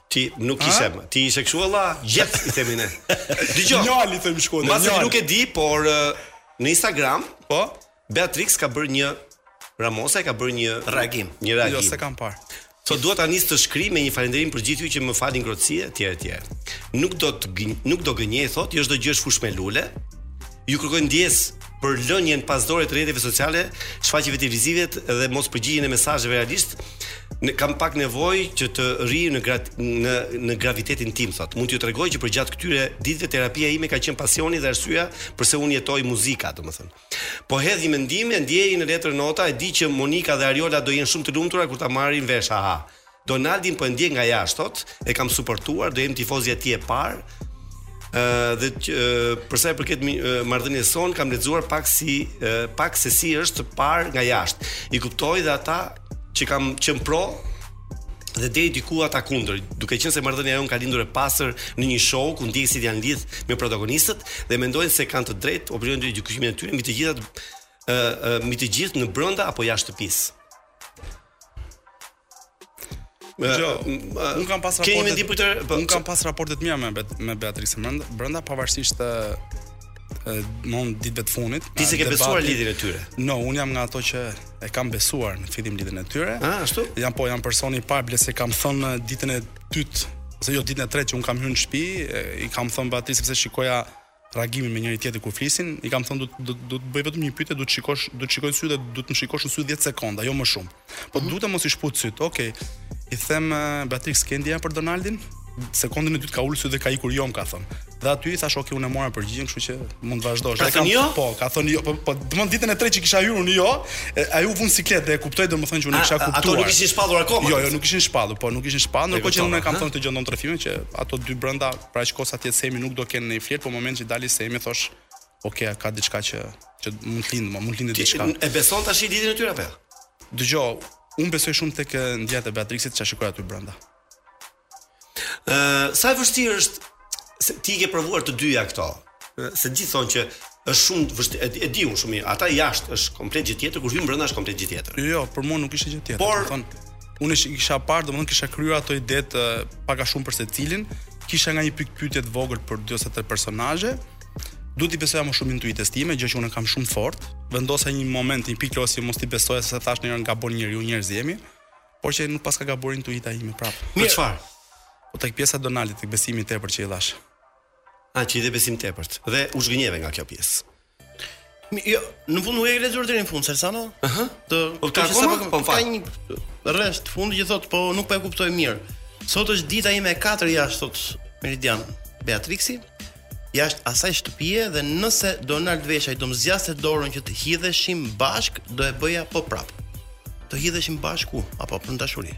Ti nuk Ha? kishe më. Ti ishe kështu vëlla, gjef i themi ne. Dëgjo. Ngjalë i themi Shkodër, Mbase që ngjalë. nuk e di, por ë, në Instagram Po? Beatrix ka bërë një Ramosaj ka bërë një Reagim. Një reagim. Jo, s'e kam parë. Sot dua ta nis këtë shkrim me një falënderim për gjithë ju që më falin ngrohtësi etj etj. Nuk do të gënj- nuk do gënjej, thotë, jo çdo gjë është fushë me lule. Ju kërkoj ndjesë për lënien pas dore të rrjeteve sociale, shfaqjeve televizive dhe mospërgjigjen e mesazheve realisht. Ë kam pak nevojë që të rri në grat, në në gravitetin tim thotë. Mund t'ju tregoj që përgjatë këtyre ditëve terapia ime ka qenë pasioni dhe arsyeja përse unë jetoj muzika, domethënë. Po hedh mendime e ndjenja në letër e nota, e di që Monika dhe Ariola do jenë shumë të lumtura kur ta marrin vesh. Aha. Donaldin po e ndjek nga jashtë thotë, e kam suportuar, do jem tifozja e tij e parë. Ë dhe që, për sa i përket marrëdhënies son, kam lexuar pak si pak se si është parë nga jashtë. I kuptoj dhe ata që kan qen pro dhe deri diku ata kundër, duke qenë se marrëdhënia jonë ka lindur e pastër në një show ku ndjekësit janë lidh me protagonistët dhe mendojnë se kanë të drejtë opinionin e gjykimin e tyre mbi të gjitha ë mbi të gjithë në brenda apo jashtë shtëpisë. Unë kam pas raportet. Kemi ndipur të, po, unë kam pas raportet e mia me me Beatrix brenda, brenda pavarësisht të mund ditëve të fundit. Ti s'e ke besuar lidhjen e tyre? No, un jam nga ato që e kam besuar në fillim lidhjen e tyre. Ah, ashtu? Jam po jam personi i parë pasi i kam thënë ditën e dytë ose jo ditën e tretë që un kam hyrë në shtëpi, i kam thënë Beatrix sepse shikoja reagimin me njëri tjetrin kur flisin, i kam thënë do të do, do të bëj vetëm një pyetje, do të shikosh, do të shikoj në sy dhe do të më shikosh në sy 10 sekonda, jo më shumë. Po mm -hmm. duhet të mos i shkëpus syt. Okej. Okay. I them uh, Beatrix ke ndjenja për Donaldin. Sekondën e dytë ka ulur syt dhe ka ikur, jo më, ka thënë. Dhe aty i thash, "Ok, unë e mora përgjigjen, kështu që mund të vazhdosh." Ka thënë jo? Po, ka thënë jo, po, po domon ditën e tretë që kisha hyrë unë jo, ai u vu n'siklet dhe e kuptoi domethënë që unë kisha kuptuar. Ato nuk ishin shpallur akoma. Jo, jo, nuk ishin shpallur, po nuk ishin shpallur, por që unë kam thënë këtë gjë që në fillim që ato dy brenda për aq kohë sa të jetë Semi nuk do kenë ndonjë flirt, po moment që doli Semi thosh, ok, a ka diçka që, që mund të lindë, mund të lindë diçka. E beson tashti lidhjen e tyre, apo? Dëgjo, unë besoj shumë tek ndjenjat e Beatrixit që shikoj aty brënda. Uh, sa e vështirë është se ti ke provuar të dyja këto, se gjithë thonë që është shumë vështirë, e, e di unë shumë mirë. Ata jashtë është komplet gjë tjetër, kur hyn brenda është komplet gjë tjetër. Jo, jo, për mua nuk ishte gjë tjetër. Por, thon, unë ish, kisha parë, domethënë kisha krijuar ato ide të pak a shumë për secilin, kisha nga një pikëpyetje të vogël për dy ose tre personazhe. Duhet të besoja më shumë intuitës time, gjë që unë kam shumë fort. Vendosa një moment, e vendosa mos t'i besoja se thash ndonjëherë gabon njeriu, njerëz jemi, por që nuk paska gabuar intuita ime prapë. Me çfarë? Po tek pjesa e Donaldit, tek besimi i tepërt që i dhash. A që i dhe besim të tepërt dhe u zhgënjeve nga kjo pjesë. Jo, në fund nuk e ke lexuar deri në fund, Salsano? Aha. Të po ka akoma, po ka një rresht fundi që thotë, po nuk po e kuptoj mirë. Sot është dita ime e katërt jashtë thotë Meridian Beatrixi. Jashtë asaj shtëpie dhe nëse Donald Veshaj do më zgjaste dorën që të hidheshim bashk, do e bëja po prap. Të hidheshim bashku apo për dashuri.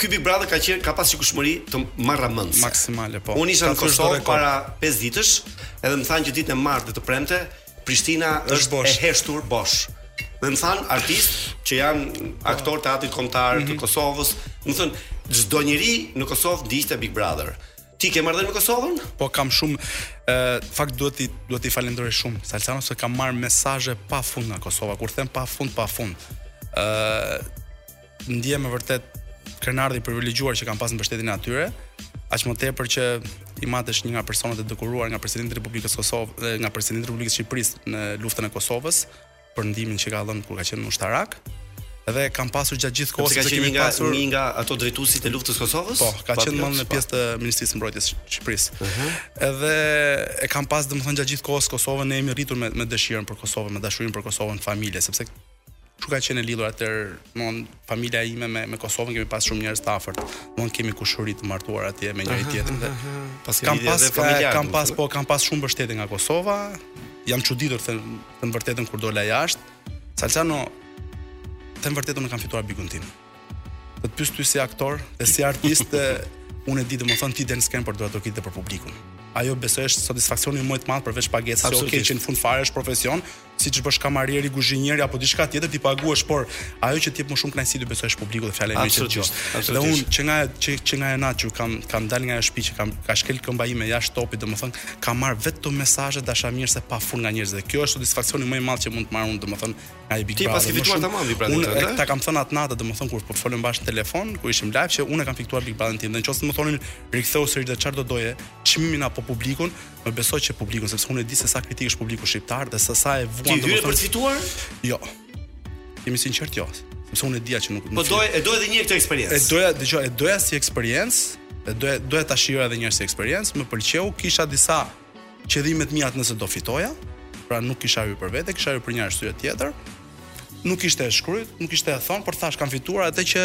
Ky Big Brother ka qenë ka pas shikushmëri marramendëse. Maksimale, po. Unë isha në Kosovë para 5 ditësh, edhe më thanë që ditën e martë dhe të premte Prishtina është, është bosh. e heshtur bosh. Dhe më thanë artistë që janë po. aktorë të teatrit kombëtar mm -hmm. të mhm. Kosovës, më thanë çdo njeri në Kosovë ndiqte Big Brother. Ti ke marrëdhënie me Kosovën? Po kam shumë ë uh, fakt duhet t'i duhet t'i falenderoj shumë Salsano se kam marr mesazhe pa fund nga Kosova. Kur them pa fund, pa fund. ë uh, ndihem me vërtet krenar dhe i privilegjuar që kam pas mbështetjen e atyre, aq më tepër që im atë është një nga personat e dekoruar nga presidenti i Republikës Kosovës dhe nga presidenti i Republikës Shqipërisë në luftën e Kosovës për ndihmën që ka dhënë kur ka qenë ushtarak dhe kam pasur gjatë gjithë kohës që kemi nga, pasur një nga ato drejtuesit e luftës Kosovës. Po, ka qenë domethënë pjesë të Ministrisë së Mbrojtjes së Shqipërisë. Uh mhm. -huh. Edhe e kam pas domethënë gjatë gjithë kohës Kosovën ne jemi rritur me me dëshirën për Kosovën, me dashurinë për Kosovën, familje, sepse Shumë ka qenë lidhur domethënë familja ime me me Kosovën kemi pas shumë njerëz të afërt. Domethënë kemi kushuri të martuar atje me njëri tjetrin dhe pas kam pas familja, kam pas po kam pas shumë mbështetje nga Kosova. Jam çuditur të them vërtetën kur dola jashtë. Salsano të them vërtetën unë kam fituar bigun tim. Do të pyes ty si aktor dhe si artist, unë e di domethën ti del në skenë për duartrokitjet për publikun. Ajo besoj është satisfaksioni më i madh përveç pagesës, se okay që në fund fare është profesion, siç bësh kamarier, kuzhinier apo diçka tjetër ti paguhesh, por ajo që të jep më shumë kënaqësi besoj është publiku dhe fjalën e mirë që të Dhe unë që nga që, që nga ajo natë që kam kam dalë nga ajo shtëpi që kam ka shkel këmba ime jashtë topit, domethënë kam marrë vetëm mesazhe dashamirëse pa fund nga njerëz dhe kjo është satisfaksioni më i madh që mund të marr unë domethënë nga ai Big Brother. Ti paske fituar tamam Big Brother. Unë eh? ta kam thënë atë natë domethënë kur po folëm bashkë në telefon, kur ishim live që unë kam fituar Big Brother tim dhe nëse më thonin rikthehu sërish dhe çfarë do doje, çmimin apo publikun, Më besoj që publiku, sepse unë e di se sa kritik është publiku shqiptar dhe se sa e vuan domethënë. Ti hyre për të fituar? Jo. Jam i sinqertë jo. Sepse unë e dija që nuk Po doja e doja edhe një këtë eksperiencë. E doja, dëgjo, e doja si eksperiencë, e doja doja ta shijoja edhe një herë si eksperiencë, më pëlqeu, kisha disa qëllime të mia nëse do fitoja, pra nuk kisha hyrë për vete, kisha hyrë për një arsye tjetër. Nuk ishte e shkruajt, nuk ishte e thon, por thash kam fituar atë që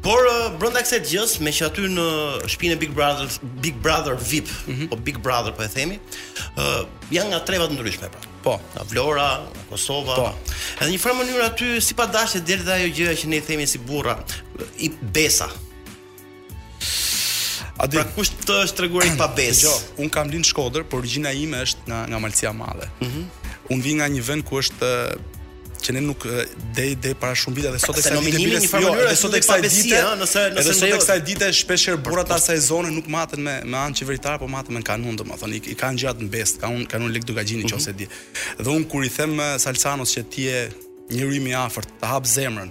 Por brenda kësaj gjësë, meqë aty në shpinën e Big Brother, Big Brother VIP, mm -hmm. po Big Brother po e themi, ë uh, janë nga treva të ndryshme pra. Po, nga Vlora, nga Kosova. Po. Edhe në një farë mënyre aty si pa dashje del dhe ajo gjëja që ne i themi si burra, besa. A di pra, kush të është treguar i pabesë? Jo, un kam lind në Shkodër, por origjina ime është nga nga Malësia e Madhe. Mhm. Mm un vi nga një vend ku është që ne nuk deri deri para shumë viteve dhe sot e kësaj dite bile jo, dhe sot e kësaj dite, nëse nëse sot e jo- kësaj dite shpesh herë burrat e asaj zone nuk maten me me anë qeveritare, po maten me kanun, domethënë i kanë gjërat në besë, kanun, kanun Lek Dukagjini mhm. nëse e di. Dhe un kur i them eh, Salsanos që ti je njeriu im i afërt, ta hap zemrën,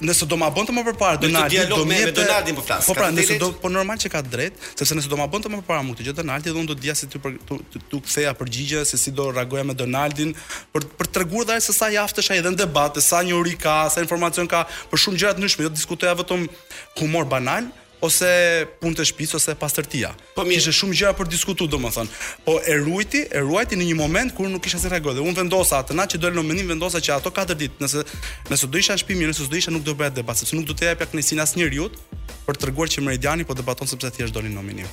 nëse do ma bënte më përpara Donaldi do më jepte Donaldin po flas. Po pra, nëse do po normal që ka të drejtë, sepse nëse do ma bënte më përpara mua këtë gjë Donaldi dhe unë do të dija si t'ju ktheja përgjigje se si do reagoja me Donaldin për për të treguar dhe një herë se sa i aftë është ai edhe në debate, sa njohuri ka, sa informacion ka për shumë gjëra të ndryshme, jo të diskutoja vetëm humor banal, ose punët e shtëpisë ose pastërtia. Po mirë, ishte shumë gjëra për diskutu, domethënë. Po e ruajti, e ruajti në një moment kur nuk kisha si reagoja. Dhe unë vendosa atë natë që dola në nominim vendosa që ato 4 ditë, nëse nëse do isha në shtëpi mirë, nëse do isha nuk do bëja debat, sepse nuk do të jepja kënaqësinë asnjëriut për të treguar që Meridiani po debaton sepse thjesht doli në nominim.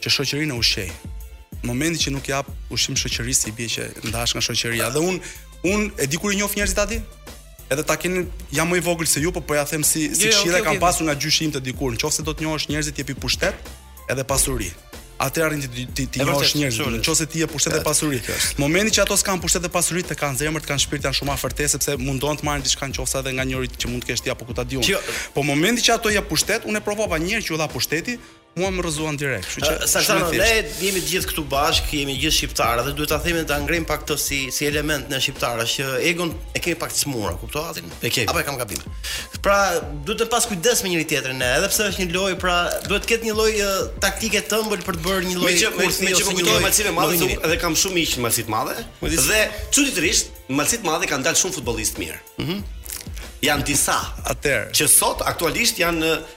që shoqërinë e ushqej. Në momentin që nuk i jep ushqim shoqërisë i bie që ndahesh nga shoqëria. Dhe un un e di kur i njoh njerëzit aty? Edhe ta keni jam më i vogël se ju, po po ja them si si jo, jo, këshilla okay, kam okay. pasur nga gjyshi im të dikur. Nëse do të njohësh njerëzit jepi pushtet edhe pasuri. Atëherë arrin ti ti t'i njohësh njerëzit, nëse ti i jep pushtet dhe pasuri. Në momentin që ato s'kan pushtet dhe pasuri të kanë zemër, të kanë shpirt janë shumë afër teje sepse mundohen të marrin diçka nëse edhe nga emri që mund të kesh ti apo ku ta di un. Po në momentin që ato i jep pushtet, unë provova një herë që u dha pushteti, Mua më rrëzuan direkt, kështu që Salsano, ne jemi të gjithë këtu bashkë, jemi të gjithë shqiptarë dhe duhet ta themi ta ngrem pak këtë si si element ne shqiptarët që egon e kemi pak të smur, kupton apo jo? E kemi. Apo e kam gabim. Pra, duhet me pas kujdes me njëri tjetrin ne, edhe pse është një lojë, pra duhet të ketë një lloj taktike të ëmbël për të bërë një lloj kursi ose një lloj. Me që po kujtoj Malësinë e Madhe, edhe kam shumë miq në Malësi të Madhe. Dhe çuditërisht, Malësi të Madhe kanë dalë shumë futbollistë mirë. Mhm. Jan disa. Atëherë. Që sot aktualisht janë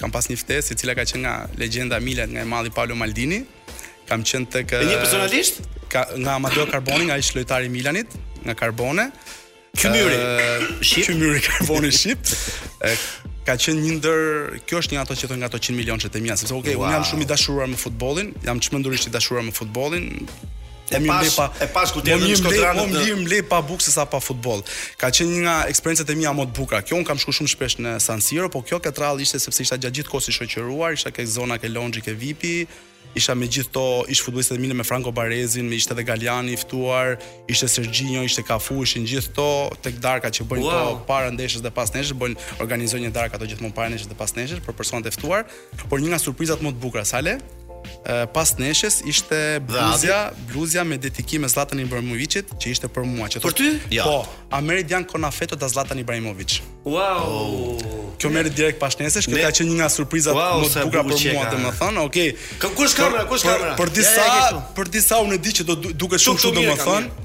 kam pas një ftesë e cila ka qenë nga legjenda e Milanit nga i madhi Paolo Maldini. Kam qenë tek E një personalisht? Ka, nga Amadeo Carboni, nga ish lojtari i Milanit, nga Carboni. Kymyri. Shit. Kymyri Carboni shit. ka qenë një nder kjo është një ato që thon nga ato 100 milionëshet e mia sepse okay wow. un jam shumë i dashuruar me futbollin jam çmendurisht i dashuruar me futbollin E m'mirë m'le pa e pash ku ti në Shkodër. Unë m'mirë m'le pa bukë se sa pa futboll. Ka qenë një nga eksperiencat e mia më të bukura. Kjo un kam shkuar shumë shpesh në San Siro, po kjo ka tjetër ishte sepse isha gjatë gjithë kohës i shoqëruar, isha ke zona ke lonxhi ke VIP-i, isha me gjithë to, ish futbollistët e mi me Franco Baresin, me ishte edhe Galliani i ftuar, ishte Serginho, ishte Cafu, ishin gjithë to tek darka që bëjnë wow. to para ndeshjes dhe pas ndeshjes, bëjnë organizojnë një darkë ato gjithmonë para ndeshjes dhe pas ndeshjes për personat e ftuar. Por një nga surprizat më të bukura Sals, pas neshjes ishte bluza, bluza me dedikim e Zlatan Ibrahimovicit, që ishte për mua, që thotë. Për ty? Ja. Po, a Meridian con affetto da Zlatan Ibrahimovic? Wow. Oh. Kjo marrë direkt pas neshjes, kjo ka qenë një nga surprizat wow, më të bukura për mua, domethënë, okay. Te kush kamera, kush kamera? Për, për disa, për disa unë e di që do duket shumë shumë domethënë.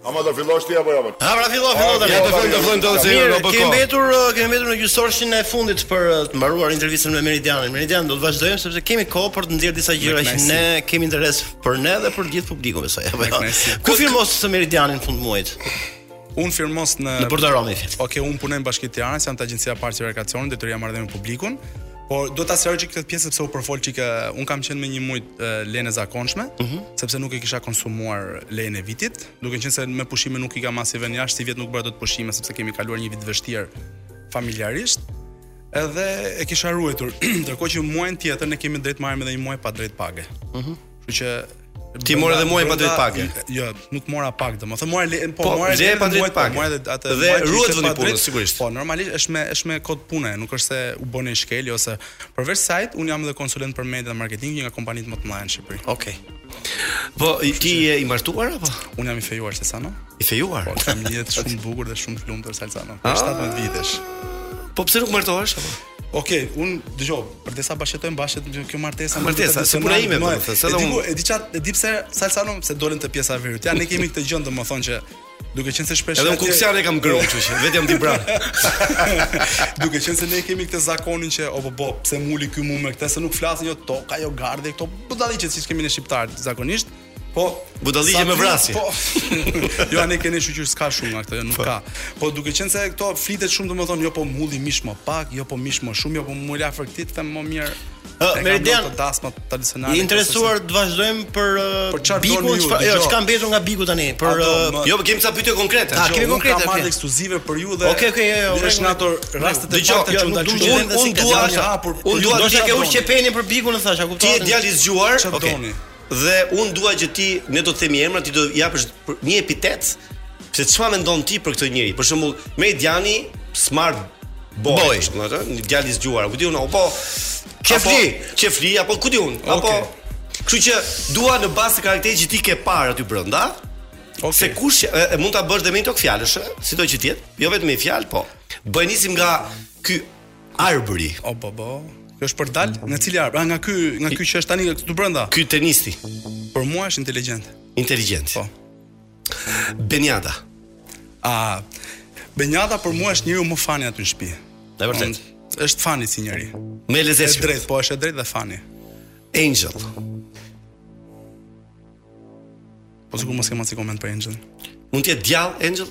Ama do fillosh ti apo jo? Po? Hë pra fillo, fillo tani. Ja do fillojmë, do fillojmë të hoqërinë në Boko. Kemi mbetur, uh, kemi mbetur në gjysorshin e fundit për uh, të mbaruar intervistën me Meridianin. Meridian do të vazhdojmë sepse kemi kohë për të nxjerrë disa gjëra që ne kemi interes për ne dhe për të gjithë publikun besoj. Apo jo? Ku firmos ti Meridian në fund muajit? Un firmos në Në Porto Romi. Okej, okay, un punoj në Bashkinë Tiranë, jam te agjencia e parqeve rekreacionit, detyra marrë me publikun. Po do ta sqaroj çik këtë pjesë sepse u përfol çik un kam qenë me një muj lejen e zakonshme, uh mhm. -huh. sepse nuk e kisha konsumuar lejen e vitit, duke qenë se me pushime nuk di, ka asi vend jashtë, sivjet nuk bëra dot pushime sepse kemi kaluar një vit vështirë familjarisht. Edhe e kisha ruajtur, ndërkohë që muajin tjetër ne kemi drejt marrim edhe një muaj pa drejt page. Uh mhm. -huh. Kështu që Ti morë edhe muaj pa drejt page. Jo, nuk mora pagë, domethënë mora leje, po, po mora leje pa drejt page. Mora edhe atë. Dhe ruhet vendi punës sigurisht. Po normalisht është me është me kod pune, nuk është se u bë një shkelje ose përveç kësaj, un jam edhe konsulent për media dhe marketing në një nga kompanitë më të mëdha në Shqipëri. Okej. Okay. Po i ti je i martuar apo? Un jam i fejuar Salsano. I fejuar. Po, kam një jetë shumë bukur dhe shumë të lumtur Salsano. 17 ah. vitesh. Po pse nuk martohesh apo? Ok, un dëgjoj, përderisa bashkëjetojmë bashkë, kjo martesa, martesa, si puna ime, domethënë, se do. Diku, e di çat, e di pse Salsano se dolëm te pjesa e veriut. Ja ne kemi këtë gjë domethënë që duke qenë se shpesh edhe kuksian e kam gruan, kështu që vetëm ti bra. duke qenë se ne kemi këtë zakonin që opo po, pse s'më uli ky mua me këtë se nuk flasin jo toka, jo gardhi, këto budalliqe siç kemi ne shqiptarët zakonisht. Po, budalliqe me vrasje. Po. jo, ne kemi shyqyr s'ka shumë nga këto, jo, nuk po. ka. Po duke qenë se këto flitet shumë domethënë, jo po më uli mish më pak, jo po mish më shumë, jo po më uli afër këtë them më mirë. Ë, me idenë te dasma tradicionale. Interesuar të vazhdojmë për për çfarë doni ju. Jo, çka mbetur nga bigu tani? Për jo, kemi ca pyetje konkrete. A, kemi konkrete. Ka marrë ekskluzive për ju dhe Okej, okej, jo. Është në ato raste të çfarë që ndaj çdo vendi si ka hapur. Unë dua të ke ushqepenin për bigun, thashë, a kupton? Ti je djalë i zgjuar. Okej. Dhe un dua që ti, ne do t'i themi emra, ti do t'i japësh një epitet se çfarë mendon ti për këtë njeri. Për shembull, Meridiani smart boy, boy. Është, domethënë, një djalë i zgjuar, ku di un, apo qefli, qefli apo ku di un, okay. apo Kështu që dua në bazë të karakterit që ti ke parë aty brenda, okay. se kush e, e mund ta bësh dhe me një togfjalësh, sido që të jetë, jo vetëm me fjalë, po. Po e nisim nga ky Arbri. O bo bo. Kjo është për. Ndal, nga cili Arbër? Nga ky, nga ky që është tani këtu brenda. Ky tenisti. Për mua është inteligjent. Inteligjent. Po. Beniada. A Beniada për mua është njeriu më fani aty në shtëpi. Është vërtet. Është fani si njeri. Me lezet. Është drejt, po është drejt dhe fani. Angel. Po sikur mos kem asnjë koment për Angel. Mund të jetë djall Angel?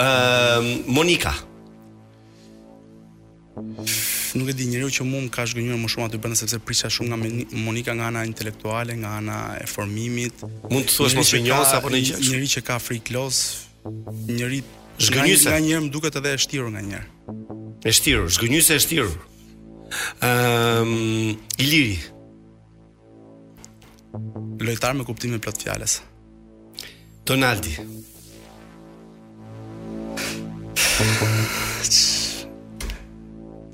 Ëm Monika. Nuk e di njeriu që mua më ka zhgënjur më shumë aty brenda sepse prisja shumë nga Monika nga ana intelektuale, nga ana e formimit. Mund të thuash mos zhgënjyese apo ndonjë gjë. Njeri që ka frikë të lozë, njeri zhgënjyese. Nganjëherë më duket edhe e shtirur nganjëherë. E shtirur, zhgënjyese e shtirur. Ëm um, Iliri. Lojtar me kuptimin e plot fjalës. Donaldi.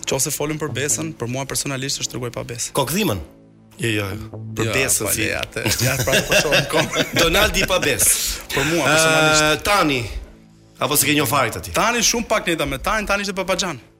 Qoftë se folim për besën, për mua personalisht është rrugë pa besë. Kokëdhimbje. Jo, jo, jo. Për jo, besën si. Ja, te, ja pra po shohim kom. Donaldi pa besë. Për mua personalisht. Uh, tani. Apo se ke një favorit aty. Tani shumë pak njëta me tani, tani ishte babaxhan.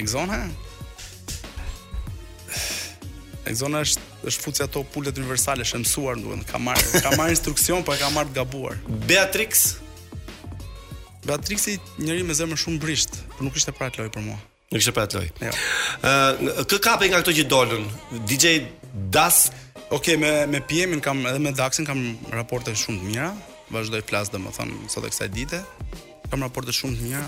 Egzona? Egzona është është futja te pultet universale, është mësuar, duhet ka marr, ka marr instruksion, po e ka marr të gabuar. Beatrix. Beatrix një njeri me zemër shumë të brishtë, por nuk ishte për atë lojë për mua. Nuk ishte për atë lojë. Jo. Ë, kë kape nga këto që dolën? DJ Dagz. Okej, okay, me me PM-in kam edhe me Dagzin kam raporte shumë të mira. Vazhdoj flas domethënë sot e kësaj dite. Kam raporte shumë të mira.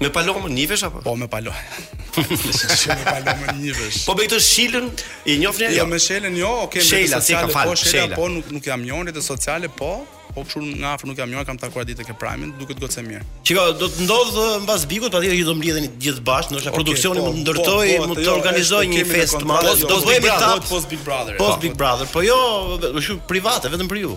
Me Palomën njihesh apo? Po me Palomën. Shumë me Palomën njihesh. Po me këtë Shilën, i njoh ne? Jo, jo me Shilën jo, okay, me Shela, Shela më fal, po Shela, po nuk nuk jam njohur në sociale, po po kështu nga afër nuk jam njohur, kam takuar një ditë tek Prime, duket gocë mirë. Çka do të ndodh mbas Bigut, patjetër që do mblidheni të gjithë bashkë, ndoshta okay, produksioni po, mund të ndërtoj, po, po, mund të jo, organizoj një festë të madhe, do të bëjmë tap post Big Brother. Post Big Brother, po jo, është private, vetëm për ju.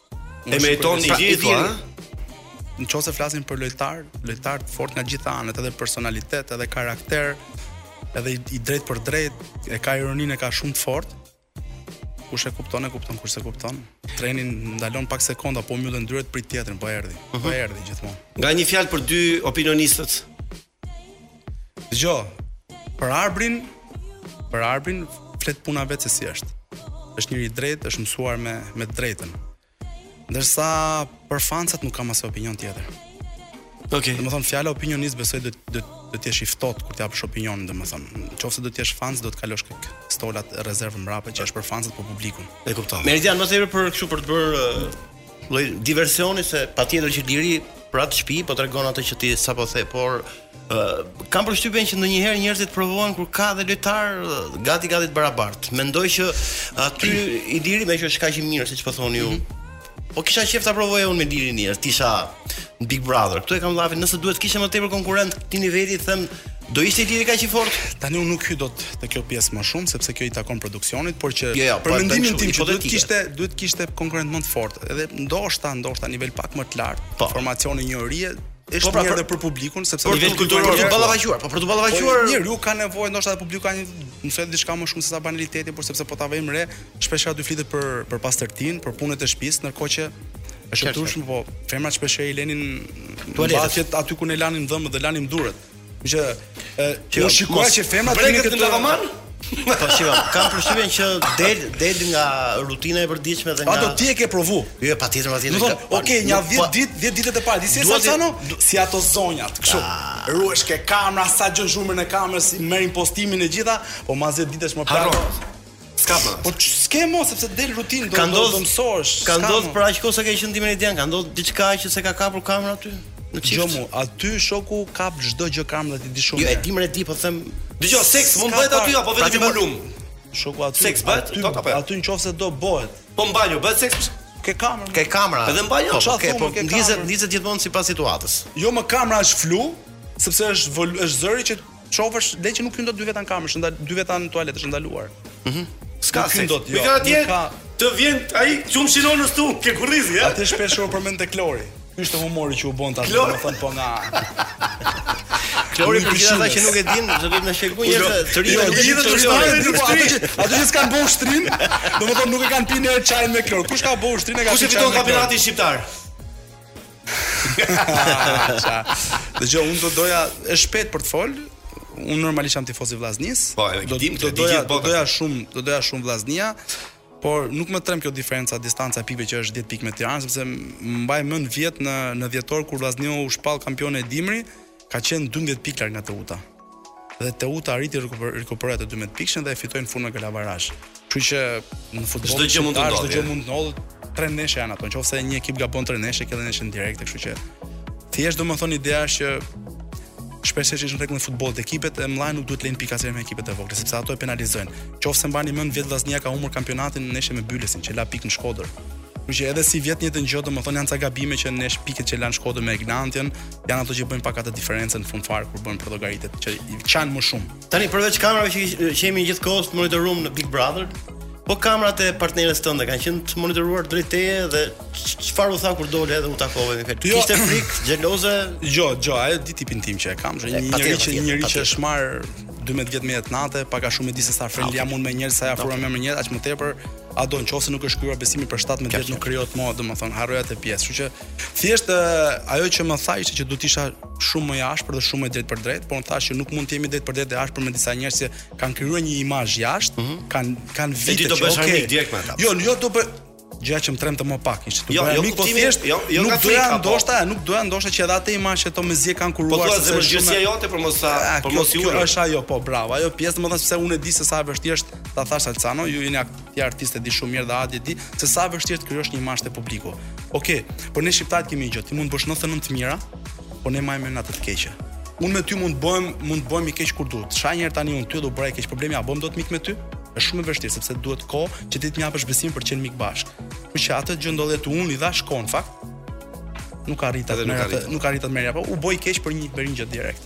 E meriton i gjithë, ha? Në qoftë se flasim për lojtar, lojtar të fortë nga gjitha anët, edhe personalitet, edhe karakter, edhe i, i drejtpërdrejtë, e ka ironinë e ka shumë të fortë. Kush e kupton e kupton, kush s'e kupton. Treni ndalon pak sekonda, po mbyllen dyert prit tjetrin, po erdhi. Uh -huh. Po mhm. erdhi gjithmonë. Nga një fjalë për dy opinionistët, Dëgjo, për Arbrin, për Arbrin flet puna vetë se si është. Është njeri i drejtë, është mësuar me me të drejtën. Ndërsa për fansat nuk kam asnjë opinion tjetër. Okej. Okay. Domethënë fjala opinionist besoj do do duhet të jesh i ftohtë kur të japësh opinion, domethënë, nëse do të jesh fans do të kalosh te stolat rezervë mbrapa që është për fansat për publikun. E kuptoj. Meridian, më tepër për kështu për të bërë lloj diversioni se patjetër që Liri për atë shtëpi po tregon atë që ti sapo the, por uh, kam përshtypjen që ndonjëherë njerëzit provohen kur ka dhe lojtar gati gati të barabartë. Mendoj që aty Iliri meqë është kaq i mirë siç po thoni ju. Mm -hmm. Po kisha qejf ta provoja unë me Ilirin të isha Big Brother. Këtu e kam llafin, nëse duhet kishte më tepër konkurrentë të këtij niveli, them Do ishte i tillë kaq i fortë? Tani unë nuk hy dot te kjo pjesë më shumë sepse kjo i takon produksionit, por që jo, jo, për për mendimin tim që duhet kishte duhet kishte konkurrent më të fortë, edhe ndoshta ndoshta nivel pak më të lartë, po. formimi, njohurie është po, pra, mirë edhe për publikun sepse për të kulturor të ballafaquar, po për të ballafaquar. Po, Njeriu ka nevojë ndoshta edhe publiku ka nevojë të mësojë diçka më shumë se sa banaliteti, por sepse po ta vëmë re, shpesh aty flitet për për pastërtinë, për punët e shtëpisë, ndërkohë që Është e turpshme, po femrat shpesh i lenin mbathjet aty ku ne lanim dhëmbët dhe lanim duart. Që ë që shikoj që femrat bëjnë këtë lavaman? Po shiko, kam përshtypjen që del del nga rutina e përditshme dhe nga Ato ti e ke provu. Jo, patjetër, patjetër. Do të ok, një 10 ditë, 10 ditët e para, di si janë? Si ato zonjat, kështu. Ah. Ruhesh ke kamera, sa gjen syrin e kamerës, merr impostimin e gjitha, po mas 10 ditësh më pas. S'ka më. Po s'ke më sepse del rutinë do do të mësohesh. Ka ndodhur për aq kohë sa ke qenë ti Meridian, ka ndodhur diçka që s'e ka kapur kamera aty. Në çift. Jo mo, aty shoku kap çdo gjë kamera ti di shumë. Jo, e di, e di po them. Dëgjo seks mund bëhet aty apo vetëm pra, volum. Shoku aty. Seks bëhet aty. Po, po, aty nëse do bëhet. Po në banjo bëhet seks ke kamera. Ke kamera. Edhe në banjo. Po, ke po ndizet ndizet gjithmonë sipas situatës. Jo më kamera është flu, sepse është është zëri që çfarë, le që nuk hyn dot dy veta në kamerë, është ndal dy veta në tualet, është ndaluar. Mhm. Mm S'ka, hyn dot. Jo, nuk ka. Të vjen ai kampioni kështu, ke kurriz, ja. Atë shpesh u përmend te Klori. Ky ishte humori që u bën tash, domethënë po nga. Klori për gjithë ata që nuk e din, do të na shikojnë jo, njerëz të rinj, jo, të gjithë të shtojnë. Ato që s'kan bë ushtrin, domethënë nuk e kanë pinë çajin me klor. Kush ka bë ushtrin e ka pinë? Kush e fiton kampionatin shqiptar? Dëgjo, unë do doja, është shpejt për të fol. Unë normalisht jam tifoz i Vllaznisë. Po, e do, dim, do doja, do doja shumë, do doja shumë Vllaznia. Por nuk më trem kjo diferenca, distanca e pikëve që është 10 pikë me Tiranën, sepse mbaj mend vjet në në dhjetor kur Vllaznia u shpall kampione e dimri, Ka qenë dymbëdhjetë pikë larg nga Teuta. Dhe Teuta arriti rikuperoi atë dymbëdhjetë pikëshin dhe e fitoi në fund me golavarazh. Kështu që në futboll çdo gjë mund të ndodhë. Çdo gjë mund të ndodhë. Tre ndeshje janë ato. Nëse një ekip gabon tre ndeshje, kjo ndeshje direkte, kështu që thjesht domethënë ideja është që shpesh është tek në futboll që ekipet e mëdha nuk duhet të lënë pikë asnjëherë me ekipet e vogla, sepse ato e penalizojnë. Qofse mbani mend vjet Vllaznia ka humbur kampionatin në ndeshje me Bylisin, që la pikë në Shkodër. Kështu që edhe sivjet njëjtën gjë, domethënë janë ca gabime që le themi pikët që lanë Shkodër me Egnatian, janë ato që bëjnë pak atë diferencën në fund fare kur bën llogaritë që i kanë më shumë. Tani përveç kamerave që që jemi gjithkohë të monitoruam në Big Brother, po kamerat e partneres tënde kanë qenë të monitoruar drejt teje dhe çfarë të tha kur dole edhe u takove me këtë. Jo. Kishte frikë, xheloze? Jo, jo, ajo di tipin tim që e kam, që një njeri që një njeri që është marr 12 vjet me jetë natë, pak a shumë e di se sa friendly jam unë me njerëz, sa i afrohem me njerëz, aq më tepër, a do nëse nuk është krijuar besimi për 17 vjet nuk krijohet më, domethënë harroje atë pjesë. Kështu që Thjesht ajo që më tha ishte që do të isha shumë më i ashpër dhe shumë më drejtpërdrejt, por unë thashë që nuk mund të jem i drejtpërdrejt dhe ashpër me disa njerëz që kanë krijuar një imazh jashtë, mm -hmm. kanë kanë vite që okay. Ti do direkt me ata. Jo, jo do bë gjëja që më trembte më pak, ishte të jo, bëra jo, mik po thjesht, jo, jo nuk doja ndoshta, nuk doja ndoshta që edhe atë imazh që ato mezi e kanë kuruar. Po thua zemërgjësia jote për mos sa, për mos ju. Kjo është ajo, po bravo. Ajo pjesë domethënë se unë e di se sa e vështirë është ta mbash Alcano, ju jeni Ti artist e di shumë mirë dhe Adi e di se sa e vështirë të krijosh një imazh te publiku. Okej, okay, por ne shqiptarët kemi një gjë, ti mund të bësh 99 të mira, por ne majmë mend atë të keqe. Unë me ty mund të bëhem, mund të bëhem i keq kur duhet. Se njëherë tani unë ty do bëhem i keq problemi, a bëm dot mik me ty? Është shumë e vështirë sepse duhet kohë që ti të japësh besim për të qenë miq bashkë. Kështu që atë gjë ndodhi te unë i dhash kohën fakt. Nuk arrita të merrja, nuk arrita të merrja apo u bë i keq për një për një gjë direkt.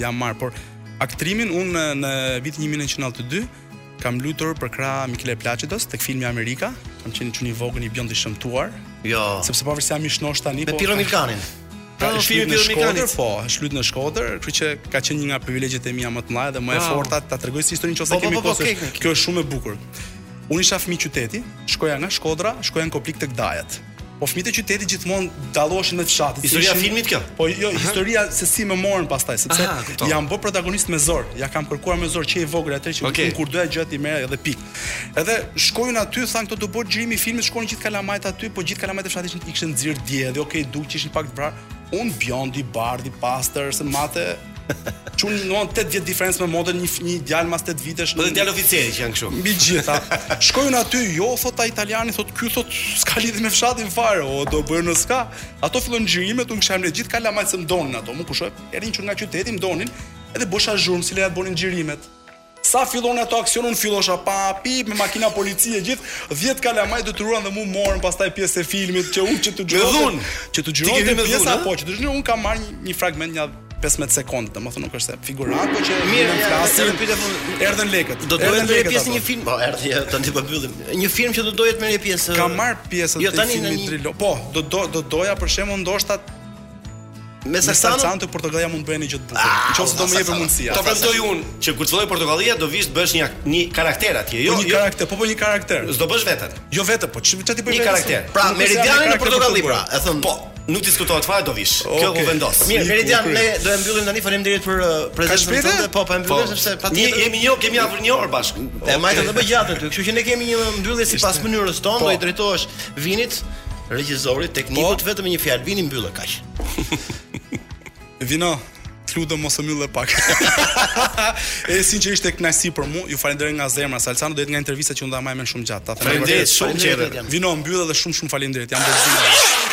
Jam marrë, po aktrimin unë në, në vitin 1992 kam luajtur për krah Mikele Plaçidos tek filmi Amerika, kam qenë çuni i vogël bjond i shëmtuar. Jo. Sepse pavarësisht jam i shnosh tani, me po. Me Pirro Milkanin. Pra, është filmi në Shkodër, po, është luajtur në Shkodër, kështu që ka qenë një nga privilegjet e mia më të mëdha dhe më e forta ta tregoj si historinë nëse po, po, kemi po, kohë. Kjo është shumë e bukur. Unë isha fëmijë qyteti, shkoja nga Shkodra, shkoja në Koplik tek dajat. Po fëmijët e qytetit gjithmonë dalloheshin me fshatin. Historia e filmit kjo? Po jo, historia se si më morën pastaj, sepse jam bërë protagonist me zor, ja kam kërkuar me zor që i vogël atë që okay. kur doja gjë e merrja dhe pik. Edhe shkoj un aty, thanë këtu do bëhet xhirimi i filmit, shkojnë gjithë kalamajtë aty, po gjithë kalamajtë e fshatit ishin ik u nxirë diell, dhe okay, dukej që ishin pak të vrarë. Un bjond, i bardhë, i pastër, se mate Çun me 8 vjet diferencë me motrën një një djalë mas 8 vitesh. Po dhe djalë oficeri që janë kështu. Mbi të gjitha. Shkoj un aty, jo thot ai italiani, thot ky thot s'ka lidhje me fshatin fare, o do bëjë në ska. Ato fillojnë xhirimet, unë kisha gjithë kalamajtë se më donin ato, më kushurinj që nga qyteti më donin, edhe bosha zhurmë s'i lija bënin xhirimet. Sa fillonin ato aksion unë fillosha pa pi me makina policie gjithë dhjetë kalamaj detyruan dhe më morën pastaj pjesë e filmit që unë që të xhironte që të xhironte pjesa po që të xhironte unë kam marrë një fragment një 15 sekonda, domethënë nuk është se figurant, por që mirë ne flasim, erdhën lekët. Do të erdhën lekët pjesë një film, po erdhi tani po mbyllim. Një film që do doje të merrje pjesë. Kam marrë pjesë jo, në filmin Trilo. Po, do do do doja për shembull ndoshta Me Salsanon, Salsanon te Portokallia mund të bëj një gjë të bukur. Ah, Në qoftë se do më jepej mundësia. Të premtoj unë që kur të fillojë Portokallia do vish të bësh një një karakter atje, jo Po një jo. karakter, po po një karakter. S'do bësh veten. Jo veten, po ç'do ti të bëj Një karakter. Pra, Meridiani në Portokalli, pra, e thamë. Po, nuk diskutohet fare do vish. Kjo u vendos. Mirë, Meridian, ne do e mbyllim tani. Faleminderit për uh, prezencën shpejte? tënde. Po, po e mbyllim sepse Një patjetër jemi një, kemi afër një orë bashkë. e mbajtëm dhe më gjatë aty. Kështu që ne kemi një mbyllje sipas mënyrës tonë, do i drejtohesh Vinit. Regjisorit, teknikut, po. vetëm një fjalë, Vini mbylle kaq. Vino, të lutem mos e mbyll dhe pak. e sinqerisht ishte kënaqësi për mua. Ju falenderoj nga zemra. Salsano do jetë nga intervistat që unë do mbaj mend shumë gjatë. Ta them. Faleminderit shumë që Vino mbylle dhe shumë shumë faleminderit. Jam bërë